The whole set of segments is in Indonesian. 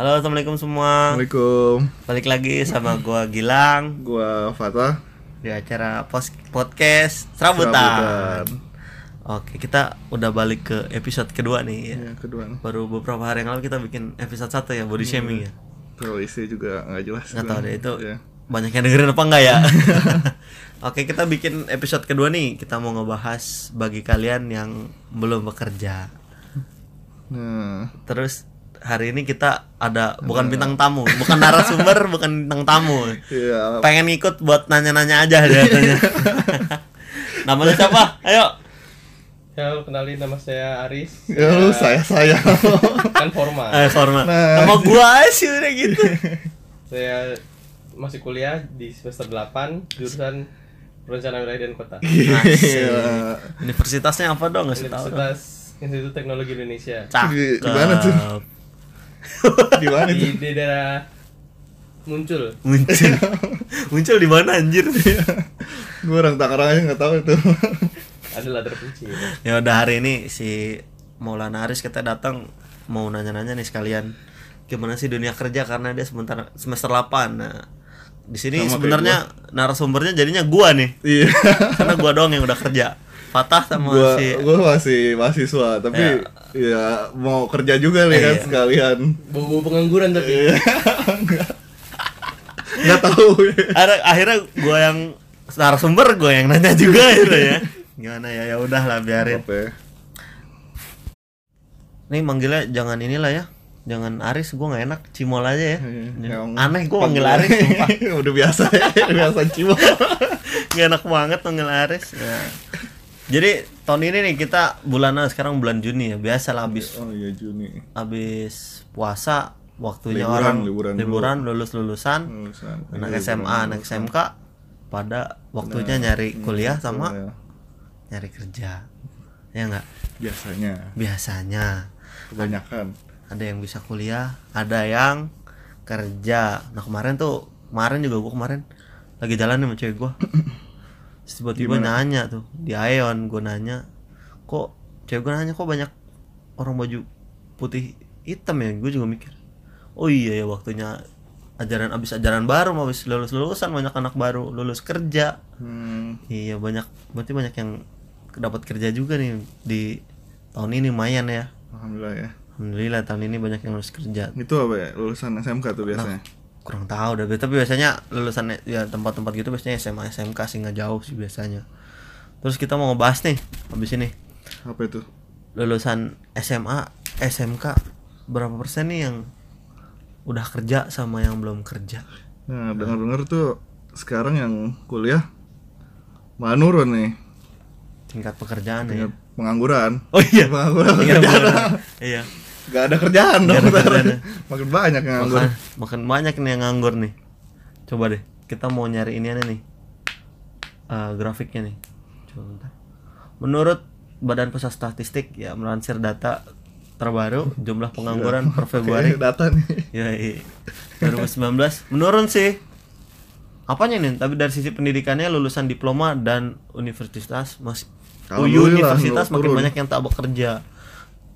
Halo, assalamualaikum semua. Assalamualaikum. Balik lagi sama gua Gilang Gua Fatah. di acara pos- podcast Serabutan. Serabutan. Oke, kita udah balik ke episode kedua nih ya. Ya, kedua. Baru beberapa hari yang lalu kita bikin episode satu ya body shaming ya. Isi juga nggak jelas. Nggak tahu deh itu Ya. banyak yang dengerin apa enggak ya. Oke, kita bikin episode kedua nih. Kita mau ngebahas bagi kalian yang belum bekerja. Nah, Terus hari ini kita ada bukan bintang tamu, bukan narasumber, bukan bintang tamu. iya. pengen ikut buat nanya-nanya aja katanya. Namanya siapa? Ayo. Halo, kenalin nama saya Aris. Ya lu saya saya. kan formal. Eh, formal. Nah. Nama gua sih udah gitu. Saya masih kuliah di semester 8 jurusan Perencanaan Wilayah dan Kota. Iya. Universitasnya apa dong? Nggak tahu. Universitas Institut Teknologi Indonesia. Cakep. Di- di mana tuh? Di mana Di, di daerah muncul. Muncul. Muncul di mana anjir? Gua orang Tangerang aja nggak tahu itu. Adalah terpencil. ya udah hari ini si Maulana Aris kita datang mau nanya-nanya nih sekalian gimana sih dunia kerja karena dia sebentar semester 8. Nah, di sini sebenarnya narasumbernya jadinya gua nih. Iya. Karena gua doang yang udah kerja. Fatah sama Gua si gua masih mahasiswa, tapi ya mau kerja juga nih kan Iya. sekalian. Bau-bau pengangguran tapi. Iya. Nggak tahu. ada akhirnya gue yang narasumber gue yang nanya juga gitu ya gimana ya ya udah lah biarin Apa ya? nih manggilnya jangan inilah ya jangan Aris gue nggak enak cimol aja ya Iya, Yang- aneh gue manggil Aris sumpah. Udah biasa ya, udah biasa cimo. nggak enak banget manggil Aris ya. Jadi tahun ini nih kita bulan sekarang bulan Juni ya. Biasa lah habis Oh iya Juni. habis puasa waktunya Liburan, orang liburan dulu. liburan lulus lulusan. Lulusan. anak Iya, SMA liburan anak dulu. SMK pada waktunya nyari kuliah sama Ya, nyari kerja. Ya nggak? Biasanya. Biasanya. Kebanyakan. Ada yang bisa kuliah ada yang kerja. Nah kemarin tuh kemarin juga gua kemarin lagi jalan nih sama cewek gua tiba-tiba nanya tuh di Aeon gua nanya kok cewek gua nanya kok banyak orang baju putih hitam ya? Gue juga mikir oh iya ya waktunya ajaran abis ajaran baru mau habis lulus lulusan banyak anak baru lulus kerja. Hmm, Iya banyak, berarti banyak yang dapat kerja juga nih di tahun ini lumayan ya. alhamdulillah ya. Alhamdulillah tahun ini banyak yang lulus kerja. itu apa ya lulusan SMK tuh biasanya Kurang tahu dah, tapi biasanya lulusan ya tempat-tempat gitu biasanya SMA SMK sih nggak jauh sih biasanya. Terus kita mau ngebahas nih habis ini apa itu lulusan SMA SMK berapa persen nih yang udah kerja sama yang belum kerja? nah dengar-dengar tuh sekarang yang kuliah malah nurun nih Tingkat pekerjaan ya. tingkat pengangguran Oh iya. pengangguran pekerjaan bener. iya. Nggak ada kerjaan dong ada ntar. kerjaan ya. makin banyak yang nganggur. Makan, banyak nih yang nganggur nih. Coba deh kita mau nyari ini nih. Eh, grafiknya nih. Coba bentar. menurut Badan Pusat Statistik ya melansir data terbaru jumlah pengangguran per Februari data nih. Ya iya. 2019 menurun sih. Apanya nih? Tapi dari sisi pendidikannya lulusan diploma dan universitas masih oh, Alhamdulillah, universitas makin banyak yang tak bekerja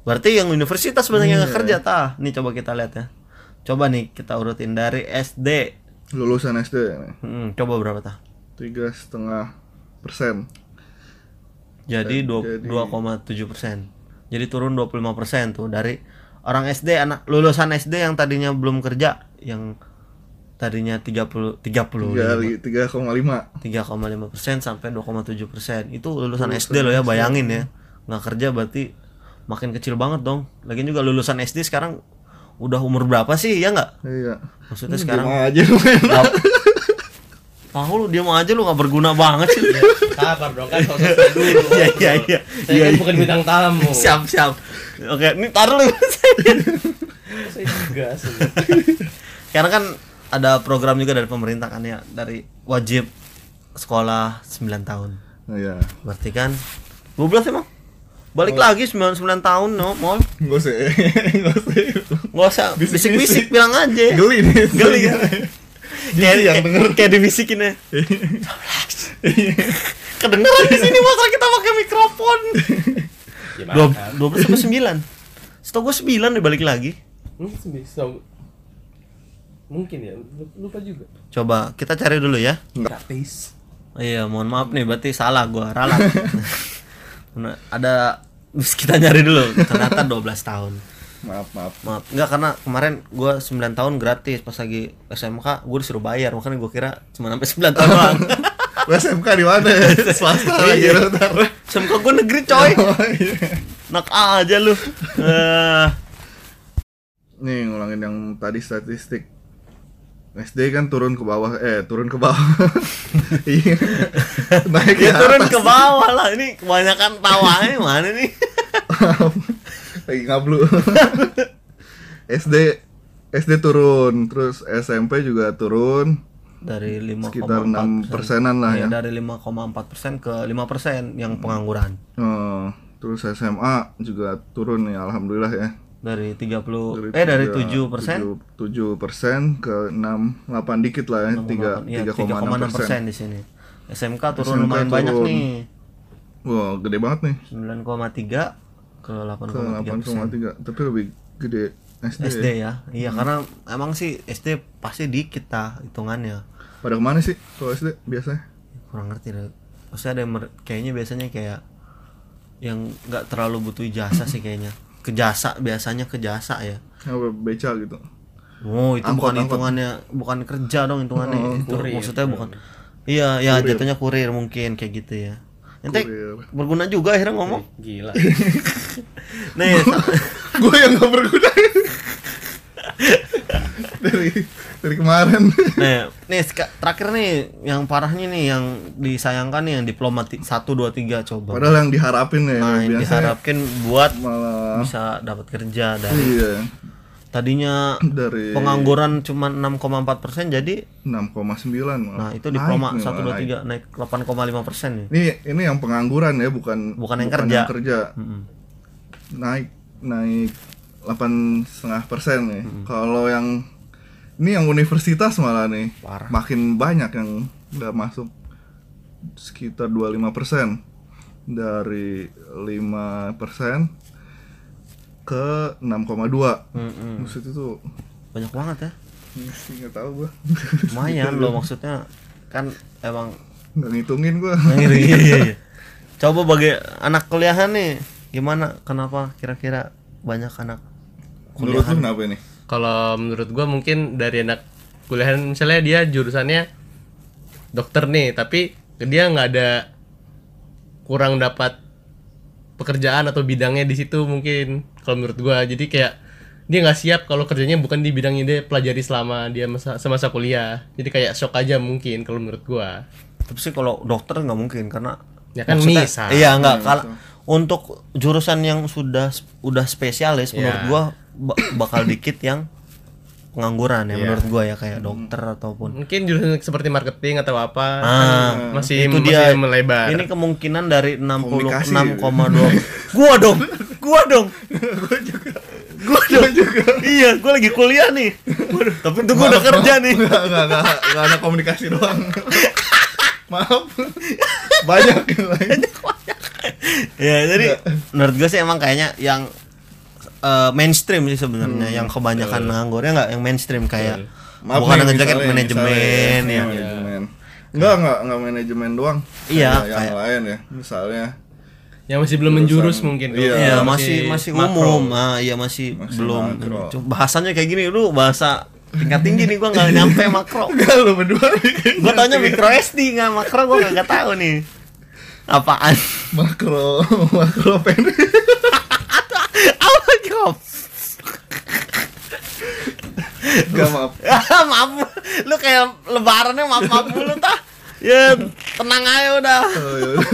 berarti yang universitas banyak yang nggak kerja tah. Nih coba kita lihat ya. Coba nih kita urutin dari SD lulusan SD nih Hmm, coba berapa tah? Tiga setengah persen. Jadi dua- Jadi- 2,7 persen. Jadi turun 25 persen tuh dari orang SD anak lulusan SD yang tadinya belum kerja yang tadinya 30 30 tiga tiga koma lima. 3,5 persen sampai 2,7 persen. Itu lulusan SD loh ya bayangin ya. Nggak kerja berarti makin kecil banget dong. Lagi juga lulusan SD sekarang udah umur berapa sih ya nggak? Iya. Maksudnya Diem sekarang aja lu main. Nggak- tahu lu dia mau aja lu nggak berguna banget sih. Sabar dong kan sosok dulu. iya iya iya. Saya iya kan iya. bukan bintang tamu. siap siap. Oke ini taruh lu. Saya juga sih. karena kan ada program juga dari pemerintah kan ya dari wajib sekolah 9 tahun. Oh, iya. Berarti kan 12 emang balik lagi 99 tahun no mall Gak usah Gak usah nggak usah Bisik-bisik. bilang aja Geli nih geli ya kayak yang kayak- denger. kayak dibisikin ya kedengeran di sini masa kita pakai mikrofon dua dua belas sampai sembilan setahu gue sembilan deh balik lagi. Mungkin ya, lupa juga. Coba kita cari dulu ya. Gratis. Oh iya, mohon maaf nih, berarti salah gua ralat. Nah, ada kita nyari dulu, ternyata 12 tahun. Maaf, maaf. Maaf, enggak karena kemarin gua 9 tahun gratis pas lagi SMK gua disuruh bayar, makanya gua kira cuma sampai 9 tahun doang. SMK di mana? Swasta lagi Iya. ntar. SMK gua negeri, coy. Oh, iya. Nak aja lu. Eh, Nih ngulangin yang tadi statistik SD kan turun ke bawah eh turun ke bawah. Iya. Naik ya ke turun ke bawah lah. Ini kebanyakan tawanya mana nih? lagi ngablu. SD SD turun terus SMP juga turun. Dari 5,4 sekitar 6 persenan lah Ya, ya. dari 5,4 persen ke 5 persen yang pengangguran. Oh, terus SMA juga turun nih alhamdulillah ya Dari 30 eh dari 7 persen 7 persen ke 6 8 dikit lah ya 3 Iya, 3,6 persen persen di sini. SMK turun SMK lumayan banyak turun. nih. Wah gede banget nih 9,3 ke ke 8,3 persen. 8,3 tapi lebih gede SD, SD ya, iya karena emang sih SD pasti dikit ta hitungannya. pada ke mana sih kalau SD biasanya Kurang ngerti deh. Maksudnya ada yang kayaknya biasanya kayak yang nggak terlalu butuh ijazah sih kayaknya. Ke jasa biasanya ke jasa ya. apa beca gitu Oh, itu Angkot, bukan angkot. hitungannya, bukan kerja dong hitungannya. Oh, itu kurir. maksudnya bukan. Iya, ya jatuhnya kurir mungkin kayak gitu ya. Ente Kurir. berguna juga akhirnya ngomong. Gila. Nih, gue yang gak berguna dari dari kemarin nih, nih terakhir nih yang parahnya nih yang disayangkan nih yang diploma ti- 1 2 3 coba. padahal yang diharapin ya Nah, yang diharapkan buat malah bisa dapat kerja dari iya tadinya dari pengangguran cuma 6,4 persen jadi 6,9 malah. nah itu diploma nih, 1 malah 2 3 naik 8,5 persen nih. Ini ini yang pengangguran ya, bukan Bukan yang kerja. kerja. Mm-mm. Naik naik 8 setengah persen nih. Kalau yang ini yang universitas malah nih Parah. makin banyak yang nggak masuk sekitar 25 persen dari 5 persen ke 6,2 Mm-mm. Maksud itu Banyak banget ya. nggak tahu gua Lumayan loh maksudnya kan emang nggak ngitungin gua iya, iya, iya, iya. Coba bagi anak kuliahan nih, gimana? Kenapa kira-kira banyak anak menurut lu kenapa nih Kalau menurut gua mungkin dari anak kuliahan misalnya dia jurusannya dokter nih, tapi dia nggak ada kurang dapat pekerjaan atau bidangnya di situ mungkin kalau menurut gua. Jadi kayak dia nggak siap kalau kerjanya bukan di bidang yang dia pelajari selama dia masa semasa kuliah. Jadi kayak shock aja mungkin kalau menurut gua. Tapi sih kalau dokter nggak mungkin karena Ya kan misal. Iya nggak kalau untuk jurusan yang sudah udah spesialis menurut Iya. Bakal dikit yang pengangguran ya Iya. menurut gua ya kayak dokter ataupun Mungkin jurusan seperti marketing atau apa Ah, kan masih itu masih dia melebar. Ini kemungkinan dari 66,2 Komunikasi. Gua dong. Gua dong. gua juga. Gua dong. Iya, gua lagi kuliah nih. Waduh, tapi itu gua udah kerja nih. Enggak, enggak, enggak, enggak ada komunikasi doang. Maaf. Banyak yang lain. ya, jadi menurut gua sih emang kayaknya yang eh, mainstream sih sebenarnya yang kebanyakan nganggur ya enggak yang mainstream kayak Maaf bukan nih, ngejaket misalnya- manajemen misalnya, ya. Manajemen. Enggak, enggak, enggak manajemen doang. Iya, Kayak yang kayak- lain ya. Misalnya yang masih belum menjurus mungkin. Iya. Iya, masih masih makro. umum. Ah, iya masih, Masih belum. makro. Cuma Bahasanya kayak gini lu bahasa tingkat tinggi nih gua nggak nyampe makro. enggak lu berdua. Gua taunya mikro SD nggak makro gua nggak tahu nih. Apaan? makro makro pendek. Apa job? Enggak maaf. Ah, maaf. Lu kayak lebarannya maaf maaf mulu tah. Ya tenang aja udah. Oh, ya udah.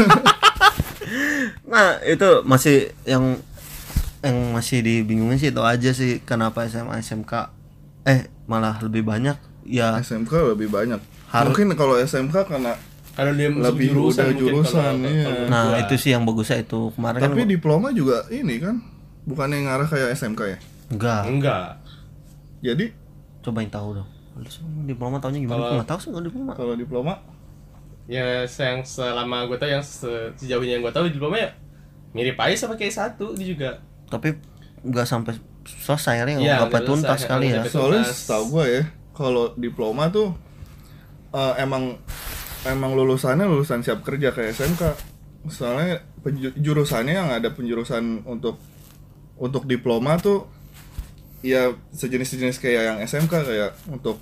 Nah itu masih yang yang masih dibingungin sih itu aja sih kenapa SMA SMK eh malah lebih banyak ya SMK lebih banyak. Har- Mungkin kalau SMK karena Karena dia Lebih jurusan udah jurusan, kalau- iya. nah gua. itu sih yang bagusnya itu kemarin kan tapi gua- diploma juga ini kan bukan yang ngarah kayak SMK ya. enggak enggak. Jadi cobain tahu dong diploma tahunya gimana Kalau- nggak tahu sih nggak diploma kalau diploma Ya yang selama gue tau yang se- sejauh ini yang gue tahu diploma ya mirip aja sama kayak satu dia juga. tapi nggak sampai selesai ya Iya, nggak sampai tuntas selesai, kali ya soalnya setahu gua ya kalau diploma tuh eh, emang emang lulusannya lulusan siap kerja kayak SMK. Soalnya jurusannya yang ada penjurusan untuk untuk diploma tuh ya sejenis-sejenis kayak yang SMK kayak untuk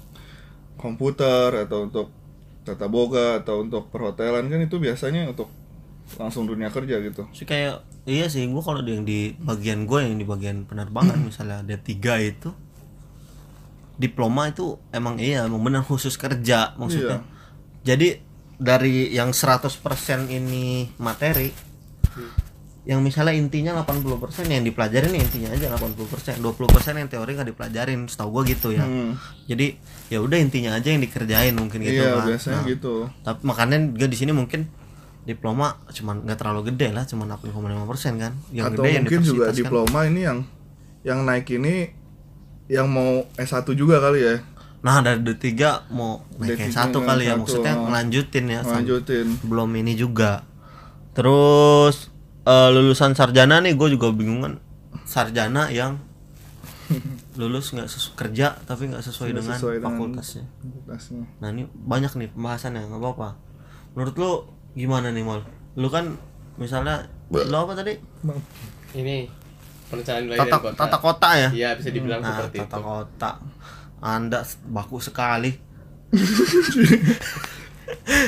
komputer atau untuk tata boga atau untuk perhotelan kan itu biasanya untuk langsung dunia kerja gitu. sih kayak iya sih gua kalau yang di bagian gue yang di bagian penerbangan misalnya ada tiga itu diploma itu emang iya emang benar khusus kerja maksudnya. Jadi dari yang 100% ini materi yang misalnya intinya 80% yang dipelajarin ya intinya aja 80% 20% yang teori nggak dipelajarin setahu gua gitu ya. Hmm. jadi ya udah intinya aja yang dikerjain mungkin gitu iya, kan biasanya Nah, gitu. tapi makanya juga di sini mungkin diploma cuman nggak terlalu gede lah cuman 8,5 persen kan. Yang atau gede yang mungkin juga universitas kan. diploma ini yang yang naik ini yang mau S1 juga kali ya? Nah dari D3 mau naik yang D3 satu yang kali ya. Maksudnya oh. ngelanjutin ya sam- lanjutin belum ini juga. Terus eh, lulusan sarjana nih gue juga bingung kan. Sarjana yang lulus nggak sesu- kerja tapi nggak sesuai, dengan sesuai dengan- fakultasnya. fakultasnya. Nah ini banyak nih pembahasannya nggak apa-apa. Menurut lu gimana nih mal lu kan misalnya lu apa tadi? Ini perencanaan wilayah tata kota. tata kota ya? Iya, bisa dibilang nah, seperti tata itu. kota. Anda baku sekali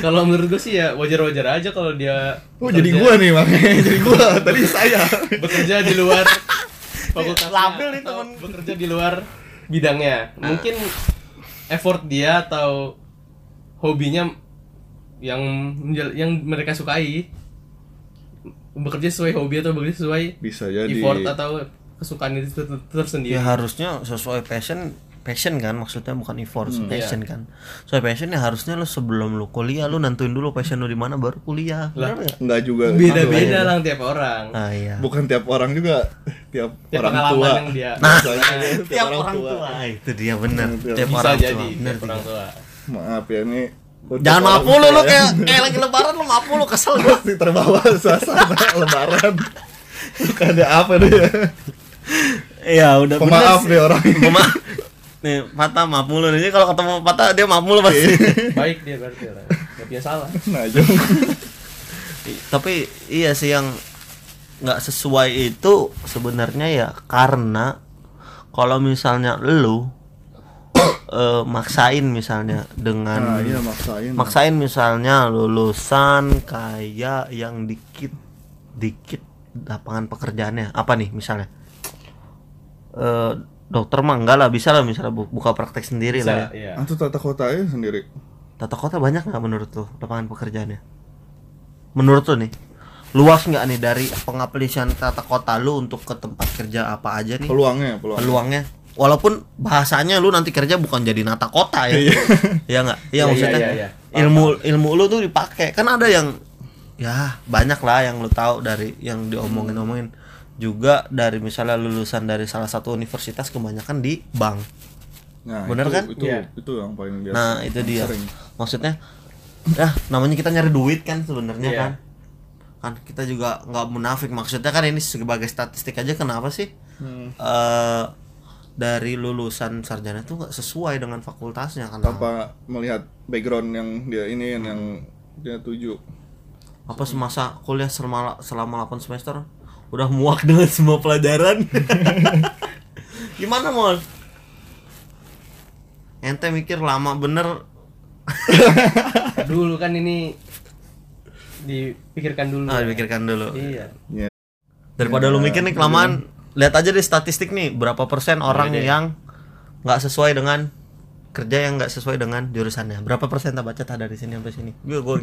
Kalau menurut gue sih ya wajar-wajar aja kalau dia oh jadi gua nih makanya jadi gua tadi saya bekerja di luar fakultasnya Labil nih, atau temen. bekerja di luar bidangnya. Mungkin effort dia atau hobinya yang yang mereka sukai bekerja sesuai hobi atau bekerja sesuai bisa jadi effort atau kesukaan itu ter- ter- tersendiri. ya harusnya sesuai passion passion kan maksudnya bukan effort passion kan sesuai passion ya harusnya lu sebelum lu kuliah lu nentuin dulu passion lu di mana baru kuliah Lah. Bener nggak? juga Beda-beda lah tiap orang. ah iya bukan tiap orang juga tiap, Tiap orang pengalaman tua yang dia Nah, Biasanya tiap orang tua Ah, itu dia bener Tiap- tiap bisa orang jadi tua bener tiap orang tua. maaf ya ini jangan orang maaf mulu tua lu ya. kayak kayak lagi lebaran lu maaf mulu kesel gua masih terbawa suasana lebaran bukannya apa deh ya iya udah bener pemaaf sih. deh orang ini Pemaaf. Nih Patah maaf mulu nih kalau ketemu Patah dia maaf mulu pasti Baik dia berarti orang. Gak punya salah. nah tapi iya sih yang nggak sesuai itu sebenarnya ya karena kalau misalnya lu eh, maksain misalnya dengan nah iya maksain. maksain misalnya lulusan kayak yang dikit dikit lapangan pekerjaannya. Apa nih misalnya? Eh dokter mah enggak lah bisa lah misalnya bu- buka praktek sendiri lah Bisa, ya. iya. Atau tata kotanya sendiri. Tata kota banyak nggak menurut tuh lapangan pekerjaannya? Menurut tuh nih luas nggak nih dari pengaplikasian tata kota lu untuk ke tempat kerja apa aja nih? Peluangnya peluang. Peluangnya. Walaupun bahasanya lu nanti kerja bukan jadi nata kota ya. Ya nggak? Iya Iya, maksudnya iya, iya, iya. ilmu ilmu lu tuh dipakai. Kan ada yang ya banyak lah yang lu tahu dari yang diomongin omongin juga dari misalnya lulusan dari salah satu universitas kebanyakan di bank nah, Bener itu, kan? itu Iya. itu yang paling biasa nah itu yang dia sering. maksudnya ya namanya kita nyari duit kan sebenarnya Iya. kan kan kita juga nggak munafik maksudnya kan ini sebagai statistik aja kenapa sih Hmm. eh dari lulusan sarjana itu nggak sesuai dengan fakultasnya kan tanpa melihat background yang dia ini yang, yang dia tuju apa semasa kuliah selama selama 8 semester udah muak dengan semua pelajaran gimana mol ente mikir lama bener Dulu kan ini dipikirkan dulu. ah pikirkan dulu Iya. ya daripada lu mikir nih kelamaan lihat aja deh statistik nih berapa persen orang deh. yang nggak sesuai dengan kerja yang nggak sesuai dengan jurusannya. Berapa persen tak baca tak dari sini sampai sini? Gue gue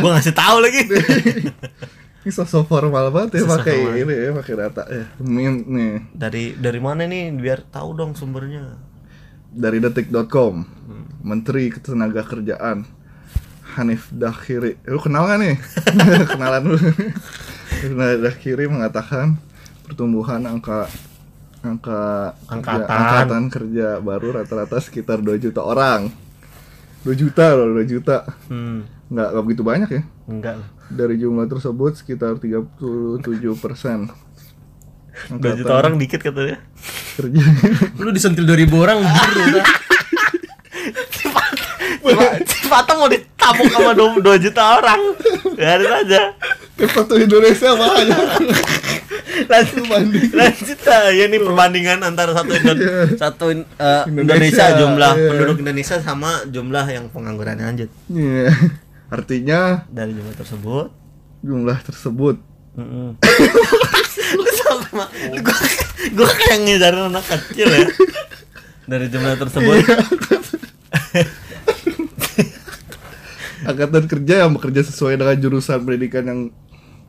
gue ngasih tahu lagi. Ini sosok formal banget ya Sosok pakai formal. ini ya pakai data ya. Min, nih. Dari dari mana nih? Biar tahu dong sumbernya. Dari detik.com Menteri Ketenaga Kerjaan Hanif Dakhiri. Lu kenal gak nih? Kenalan lu Hanif Dakhiri mengatakan pertumbuhan angka angka kerja, Angkatan. angkatan kerja baru rata-rata sekitar 2 juta orang. 2 juta loh 2 juta. Hmm. Nggak nggak begitu banyak ya? Enggak dari jumlah tersebut sekitar 37 persen. Dua juta orang dikit katanya. kerja. Lu disentil 2000 orang buru Fatah mau ditabuk sama 2, juta orang. Biarin aja. Satu Indonesia banyak. Lanjut. Banding. lanjut lah. Ya nih perbandingan antara satu Indo- satu in- eh, Indonesia, Indonesia, jumlah iya. penduduk Indonesia sama jumlah yang pengangguran lanjut. Iya. Artinya dari jumlah tersebut. jumlah tersebut. Mm-mm. Lu sama. Gua, gua kayak ngejarin anak kecil ya. Dari jumlah tersebut. Angkatan kerja yang bekerja sesuai dengan jurusan pendidikan yang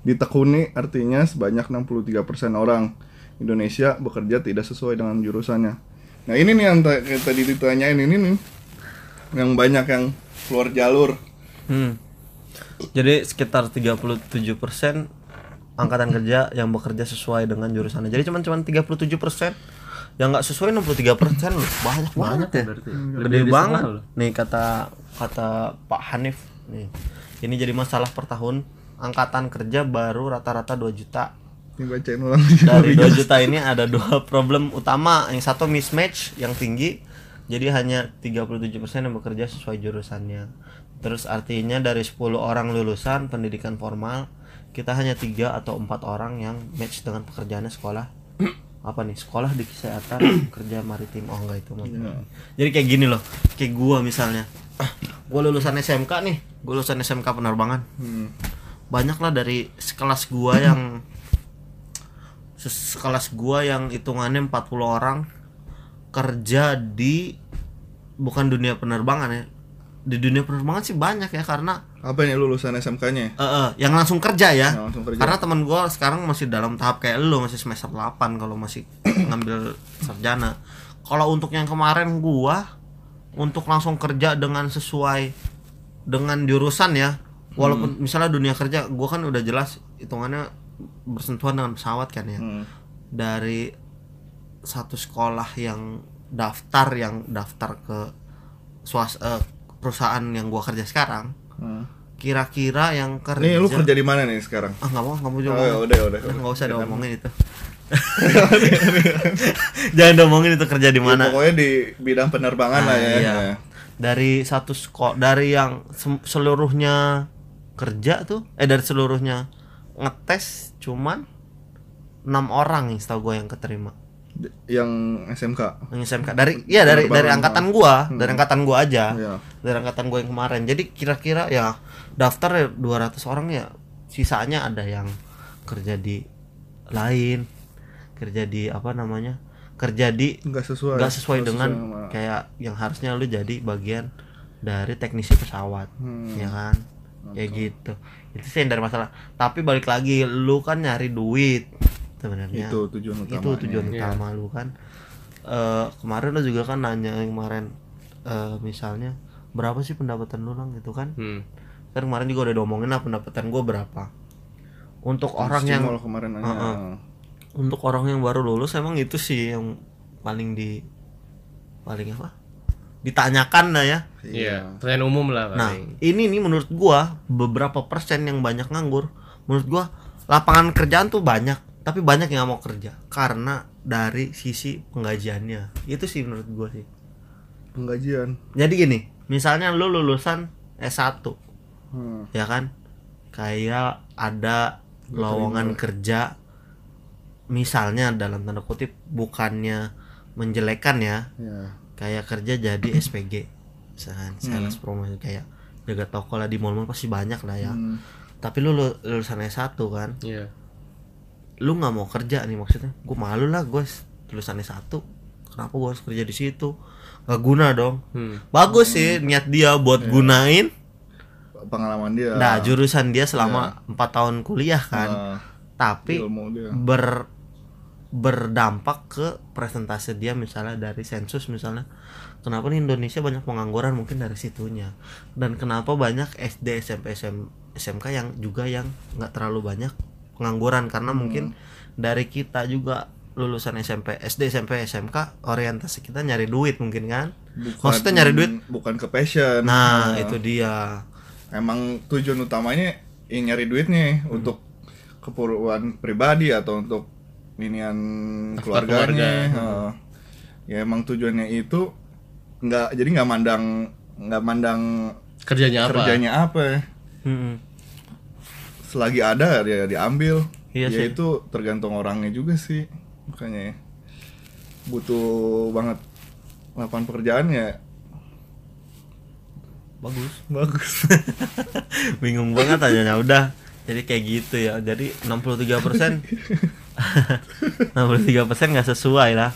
ditekuni artinya sebanyak 63% orang Indonesia bekerja tidak sesuai dengan jurusannya. Nah ini nih yang ta- yang tadi ditanyain ini nih yang banyak yang keluar jalur. Hmm. Jadi sekitar 37% angkatan kerja yang bekerja sesuai dengan jurusannya. Jadi cuman cuman 37% yang nggak sesuai 63% loh. Banyak banget ya. berarti. Gede Lebih dari banget. Nih kata kata Pak Hanif nih. Ini jadi masalah per tahun. Angkatan kerja baru rata-rata 2 juta. Ini bacain ulang. Dari 2 juta ini ada dua problem utama. Yang satu mismatch yang tinggi. Jadi hanya 37% yang bekerja sesuai jurusannya. Terus artinya dari 10 orang lulusan pendidikan formal, kita hanya tiga atau empat orang yang match dengan pekerjaannya sekolah. Apa nih? Sekolah di kesehatan, kerja maritim. Oh enggak itu maksudnya. Jadi kayak gini loh. Kayak gua misalnya. Ah, gua lulusan SMK nih. Gua lulusan SMK penerbangan. Hmm. Banyak lah dari sekelas gua yang sekelas gua yang hitungannya 40 orang kerja di bukan dunia penerbangan ya di dunia penerbangan sih banyak ya karena Apa ini lulusan SMK-nya? eh, eh, yang langsung kerja ya Yang langsung kerja. karena teman gua sekarang masih dalam tahap kayak lu masih semester 8 kalau masih ngambil sarjana kalau untuk yang kemarin gua untuk langsung kerja dengan sesuai dengan jurusan ya walaupun misalnya dunia kerja gua kan udah jelas hitungannya bersentuhan dengan pesawat kan ya Hmm. dari satu sekolah yang daftar yang daftar ke swas eh, perusahaan yang gua kerja sekarang Hmm. kira-kira yang kerja Nih lu kerja di mana nih sekarang? ah nggak mau nggak mau Oh, juga ya ngomong. udah udah. Udah, nggak usah diomongin itu jangan diomongin itu kerja di Ya, mana pokoknya di bidang penerbangan Ah, lah ya. iya. Ya. dari satu sekolah dari yang seluruhnya kerja tuh eh dari seluruhnya ngetes cuman enam orang yang setahu gue yang keterima Yang SMK. yang SMK dari ya dari dari angkatan gua dari angkatan gua aja Iya. dari angkatan gua yang kemarin jadi kira-kira ya daftar ya 200 orang ya sisanya ada yang kerja di lain kerja di apa namanya kerja di Enggak sesuai. nggak sesuai Nggak dengan sama- kayak yang harusnya lu jadi bagian dari teknisi pesawat Hmm. ya kan kayak gitu itu sih yang dari masalah tapi balik lagi lu kan nyari duit sebenarnya itu tujuan utama. itu tujuan Iya. utama lu kan Eh kemarin lu juga kan nanya yang kemarin eh misalnya berapa sih pendapatan lu lang gitu kan Hmm. kan kemarin juga udah diomongin lah pendapatan gua berapa untuk orang yang kemarin nanya. Heeh. untuk orang yang baru lulus emang itu sih yang paling di paling apa ditanyakan lah ya. Iya, pertanyaan umum lah nah ini nih menurut gua beberapa persen yang banyak nganggur menurut gua lapangan kerjaan tuh banyak tapi banyak yang nggak mau kerja karena dari sisi penggajiannya. Itu sih menurut gua sih. Penggajian. jadi gini misalnya lu lulusan S1 Hmm. ya kan? Kayak ada lowongan kerja misalnya dalam tanda kutip bukannya menjelekan ya Ya. Kayak kerja jadi SPG misalkan sales promotion kayak jaga toko lah di mall-mall pasti banyak lah ya. Hmm. tapi lu lu- lulusan S1 kan? Iya. lu nggak mau kerja nih maksudnya? Gue malu lah gue lulusan S1 kenapa gue harus kerja di situ? Gak guna dong. Hmm. bagus sih niat dia buat gunain. Pengalaman dia. nah jurusan dia selama empat tahun kuliah kan. Ah, tapi ber berdampak ke presentase dia misalnya dari sensus misalnya kenapa nih Indonesia banyak pengangguran mungkin dari situnya dan kenapa banyak SD SMP SM, SMK yang juga yang nggak terlalu banyak pengangguran karena mungkin dari kita juga lulusan SMP SD SMP SMK orientasi kita nyari duit mungkin kan Bukan- maksudnya nyari duit bukan ke passion. nah Ah. itu dia emang tujuan utamanya ya nyari duitnya Hmm. untuk keperluan pribadi atau untuk inian Daftar keluarganya keluarga. Heeh. ya emang tujuannya itu nggak jadi nggak mandang nggak mandang kerjanya apa kerjanya apa Mm-mm. selagi ada ya diambil Iya ya sih. itu tergantung orangnya juga sih makanya ya. butuh banget lapangan pekerjaan ya bagus bagus bingung banget aja ya udah jadi kayak gitu ya jadi 63 persen 63 persen nggak sesuai lah.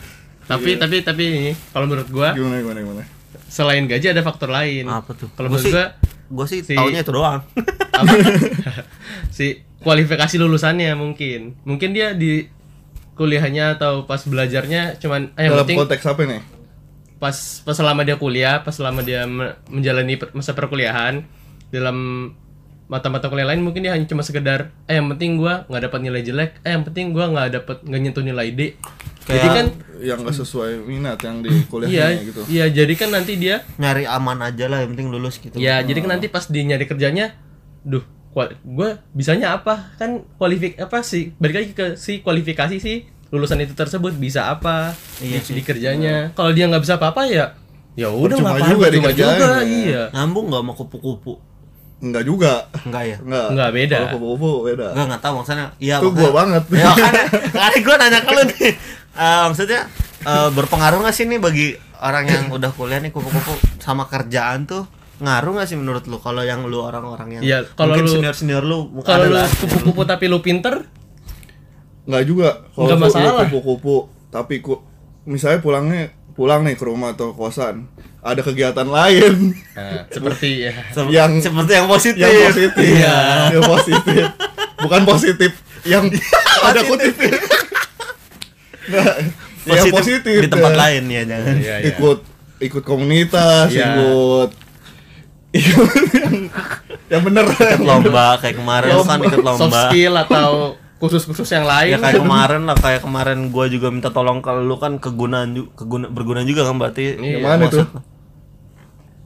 Tapi tapi tapi ini kalau menurut gua gimana gimana gimana? selain gaji ada faktor lain. Apa tuh? Kalau Gua menurut sih gua gue sih si- taunya itu doang. Apa? Si kualifikasi lulusannya mungkin. Mungkin dia di kuliahnya atau pas belajarnya cuman eh, dalam penting konteks apa nih pas pas selama dia kuliah pas selama dia me- menjalani masa perkuliahan dalam mata-mata kuliah lain mungkin dia hanya cuma sekedar eh yang penting gua nggak dapat nilai jelek eh yang penting gua nggak dapat nggak nyentuh nilai D. Jadi Kayak- kan yang gak sesuai minat yang di iya kuliahnya gitu. iya jadi kan nanti dia nyari aman aja lah yang penting lulus gitu. Ya jadi kan nanti pas dia nyari kerjanya duh gua bisanya apa? Kan kualifik apa sih? Balik lagi ke si kualifikasi sih lulusan itu tersebut bisa apa Iya di, sih. di kerjanya. Kalau dia nggak bisa apa-apa ya ya udah ngapain? juga percuma dikerjain, juga ya. iya. Nyambung nggak sama kupu-kupu enggak juga. Enggak ya? Enggak. Nggak, beda. kalau kupu-kupu beda. Enggak nggak tahu maksudnya iya itu gua banget. Ya kan kali gue nanya ke lu nih. Eh, maksudnya eh, berpengaruh nggak sih nih bagi orang yang udah kuliah nih kupu-kupu sama kerjaan tuh? Ngaruh nggak sih menurut lu kalau yang lu orang-orang yang Iya, kalau mungkin lu- senior senior lu kalau lu adalah kupu-kupu tapi lu pinter? Enggak juga. Kalau Nggak ku- masalah. lu kupu-kupu, tapi ku, misalnya pulangnya pulang nih ke rumah atau kosan, ada kegiatan lain nah, seperti ya yang- seperti yang positif yang positif. Iya. Yang positif. Bukan positif yang ada kutip. nah, yang positif di tempat ya. lain ya jangan Iya, iya. ikut ikut komunitas, Iya. ikut yang yang bener ikut lomba kayak kemarin lu kan ikut soft lomba skill atau khusus-khusus yang lain ya kayak kemarin lah kayak kemarin gua juga minta tolong ke lu kan kegunaan keguna berguna juga kan berarti Iya. Yang mana tuh?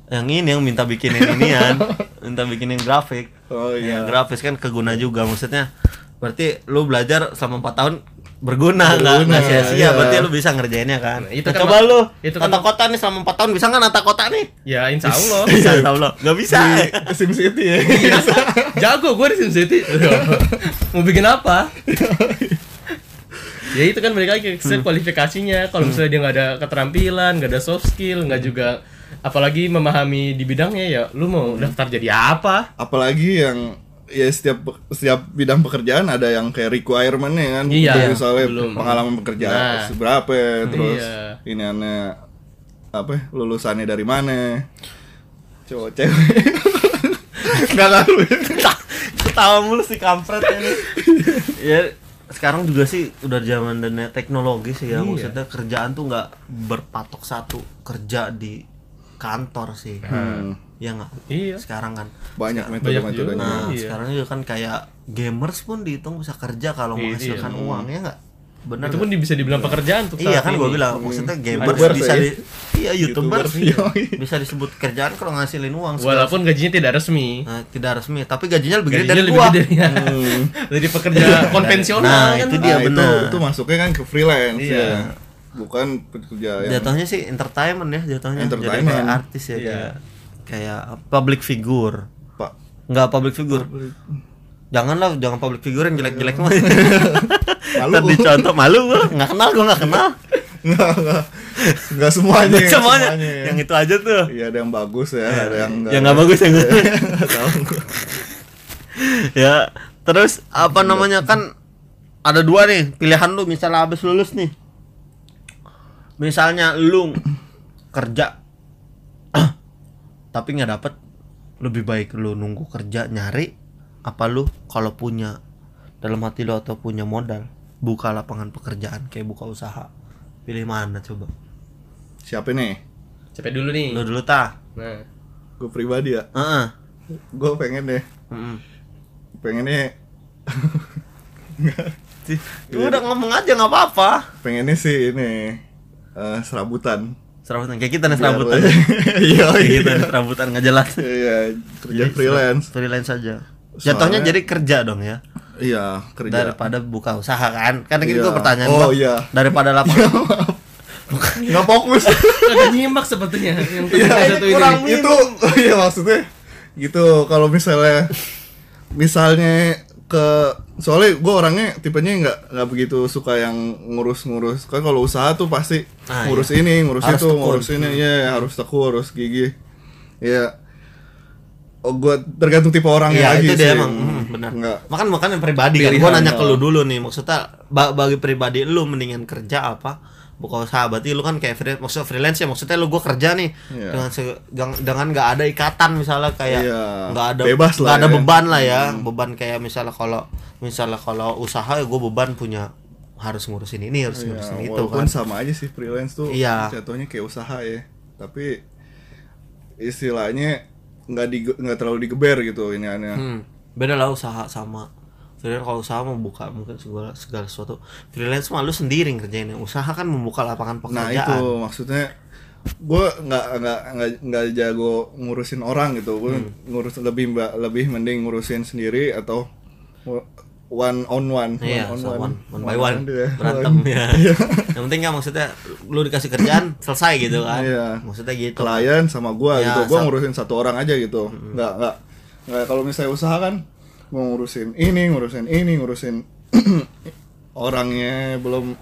yang ini yang minta bikinin inian minta bikinin grafik Oh ya iya. grafis kan keguna juga maksudnya berarti lu belajar selama 4 tahun berguna nggak nggak sia-sia iya. berarti lu bisa ngerjainnya kan? Nah, itu Nah, kan coba lu itu kan tata kota nih selama 4 tahun bisa nggak nata kota nih? Ya insya Allah. bisa insya Allah. Nggak bisa. Di Sim City ya. jago gue di SimCity mau bikin apa? Ya itu kan balik lagi ke Hmm. kualifikasinya. Kalau misalnya dia nggak ada keterampilan nggak ada soft skill nggak juga apalagi memahami di bidangnya ya lu mau Hmm. daftar jadi apa? Apalagi yang ya setiap setiap bidang pekerjaan ada yang kayak requirement-nya kan Iya, Jadi misalnya belum. pengalaman pekerjaan Nah. seberapa ya, terus Iya. ini aneh apa ya, lulusannya dari mana cowok cewek nggak ngaruh ya. ketawa mulu si kampret ini ya sekarang juga sih udah zaman dan teknologi sih ya Iya. maksudnya kerjaan tuh nggak berpatok satu kerja di kantor sih Hmm, ya nggak iya sekarang kan Banyak metode-metodenya nah Iya. sekarang juga kan kayak gamers pun dihitung bisa kerja kalau Iya, menghasilkan iya. uang ya nggak benar itu pun di- bisa dibilang pekerjaan tuh iya kan gue bilang maksudnya gamers Youtubers bisa ya. di iya Youtubers, yoi. bisa disebut kerjaan kalau ngasilin uang walaupun gajinya tidak resmi Nah, tidak resmi tapi gajinya lebih gede gajinya dari lebih gua gede ya. Hmm. dari pekerja konvensional Nah, kan itu dia. Nah, benar. itu itu masuknya kan ke freelance Iya. ya bukan pekerja yang jatuhnya sih entertainment ya jatuhnya jadi Entertainment. kayak artis ya Iya. kayak kayak public figure. Pak. Nggak public figure. Janganlah jangan public figure yang jelek-jelek mah. Malu. Ntar dicontoh malu gua. Nggak kenal gua nggak kenal. Nggak nggak. Nggak semuanya nggak semuanya. yang itu aja tuh. Iya ada yang bagus ya ada yang yang nggak bagus yang Nggak tahu ya terus apa namanya kan ada dua nih pilihan lu. Misalnya habis lulus nih. Misalnya lu kerja tapi nggak dapet. Lebih baik lu nunggu kerja nyari apa lu kalau punya dalam hati lu atau punya modal buka lapangan pekerjaan kayak buka usaha. Pilih mana coba? Siapa nih cepet dulu nih? Lu dulu tah. Nah. Gue pribadi ya? Heeh. gue pengen deh. Mm-mm. pengennya Sih, udah ngomong aja nggak apa-apa. Pengennya sih ini eh, serabutan serabutan. Kayak kita nih serabutan. iya kayak iya kita nih serabutan nggak jelas. Iya kerja freelance. Freelance aja. Jatuhnya jadi kerja dong ya? Iya kerja. Daripada buka usaha kan? Kan gitu Iya. pertanyaan Oh, gua iya. daripada lapangan nggak fokus. Kagak nyimak sepertinya yang Iya, satu kurang itu iya maksudnya gitu. Kalau misalnya misalnya ke soalnya gue orangnya tipenya nggak nggak begitu suka yang ngurus-ngurus kan kalau usaha tuh pasti Ah, ngurus ini ngurus Harus itu tekun. ngurus ini ya harus tekun harus gigi ya oh gue tergantung tipe orangnya Iya lagi itu sih dia emang hmm, benar. nggak Makan makan yang pribadi kan. Pilihan, Gua nanya ya. ke lu dulu nih. Maksudnya ba- bagi pribadi lu mendingan kerja apa? Buka usaha berarti lu kan kayak free, maksudnya freelance ya maksudnya lu gua kerja nih Iya. dengan se- dengan nggak ada ikatan misalnya kayak Iya. nggak ada Bebas nggak lah ada ya. beban lah ya beban kayak misalnya kalau misalnya kalau usaha ya gue beban punya harus ngurusin ini harus Ya, ngurusin itu walaupun kan sama aja sih freelance tuh Iya. jatuhnya kayak usaha ya tapi istilahnya nggak di nggak terlalu digeber gitu ini aneh Hmm, beda lah usaha sama freelance kalau usaha membuka mungkin segala segala sesuatu freelance mah lu sendiri ngerjain yang usaha kan membuka lapangan nah pekerjaan itu maksudnya gue nggak nggak nggak nggak jago ngurusin orang gitu gue Hmm. ngurus lebih mbak lebih mending ngurusin sendiri atau one on one Iya, on so one, one by on one, dia. berantem ya. yang penting kan maksudnya lu dikasih kerjaan selesai gitu kan. Iya. Maksudnya gitu. klien sama gua Ya, gitu gua sa- ngurusin satu orang aja gitu nggak nggak nggak kalau misalnya usaha kan gua ngurusin ini ngurusin ini ngurusin orangnya belum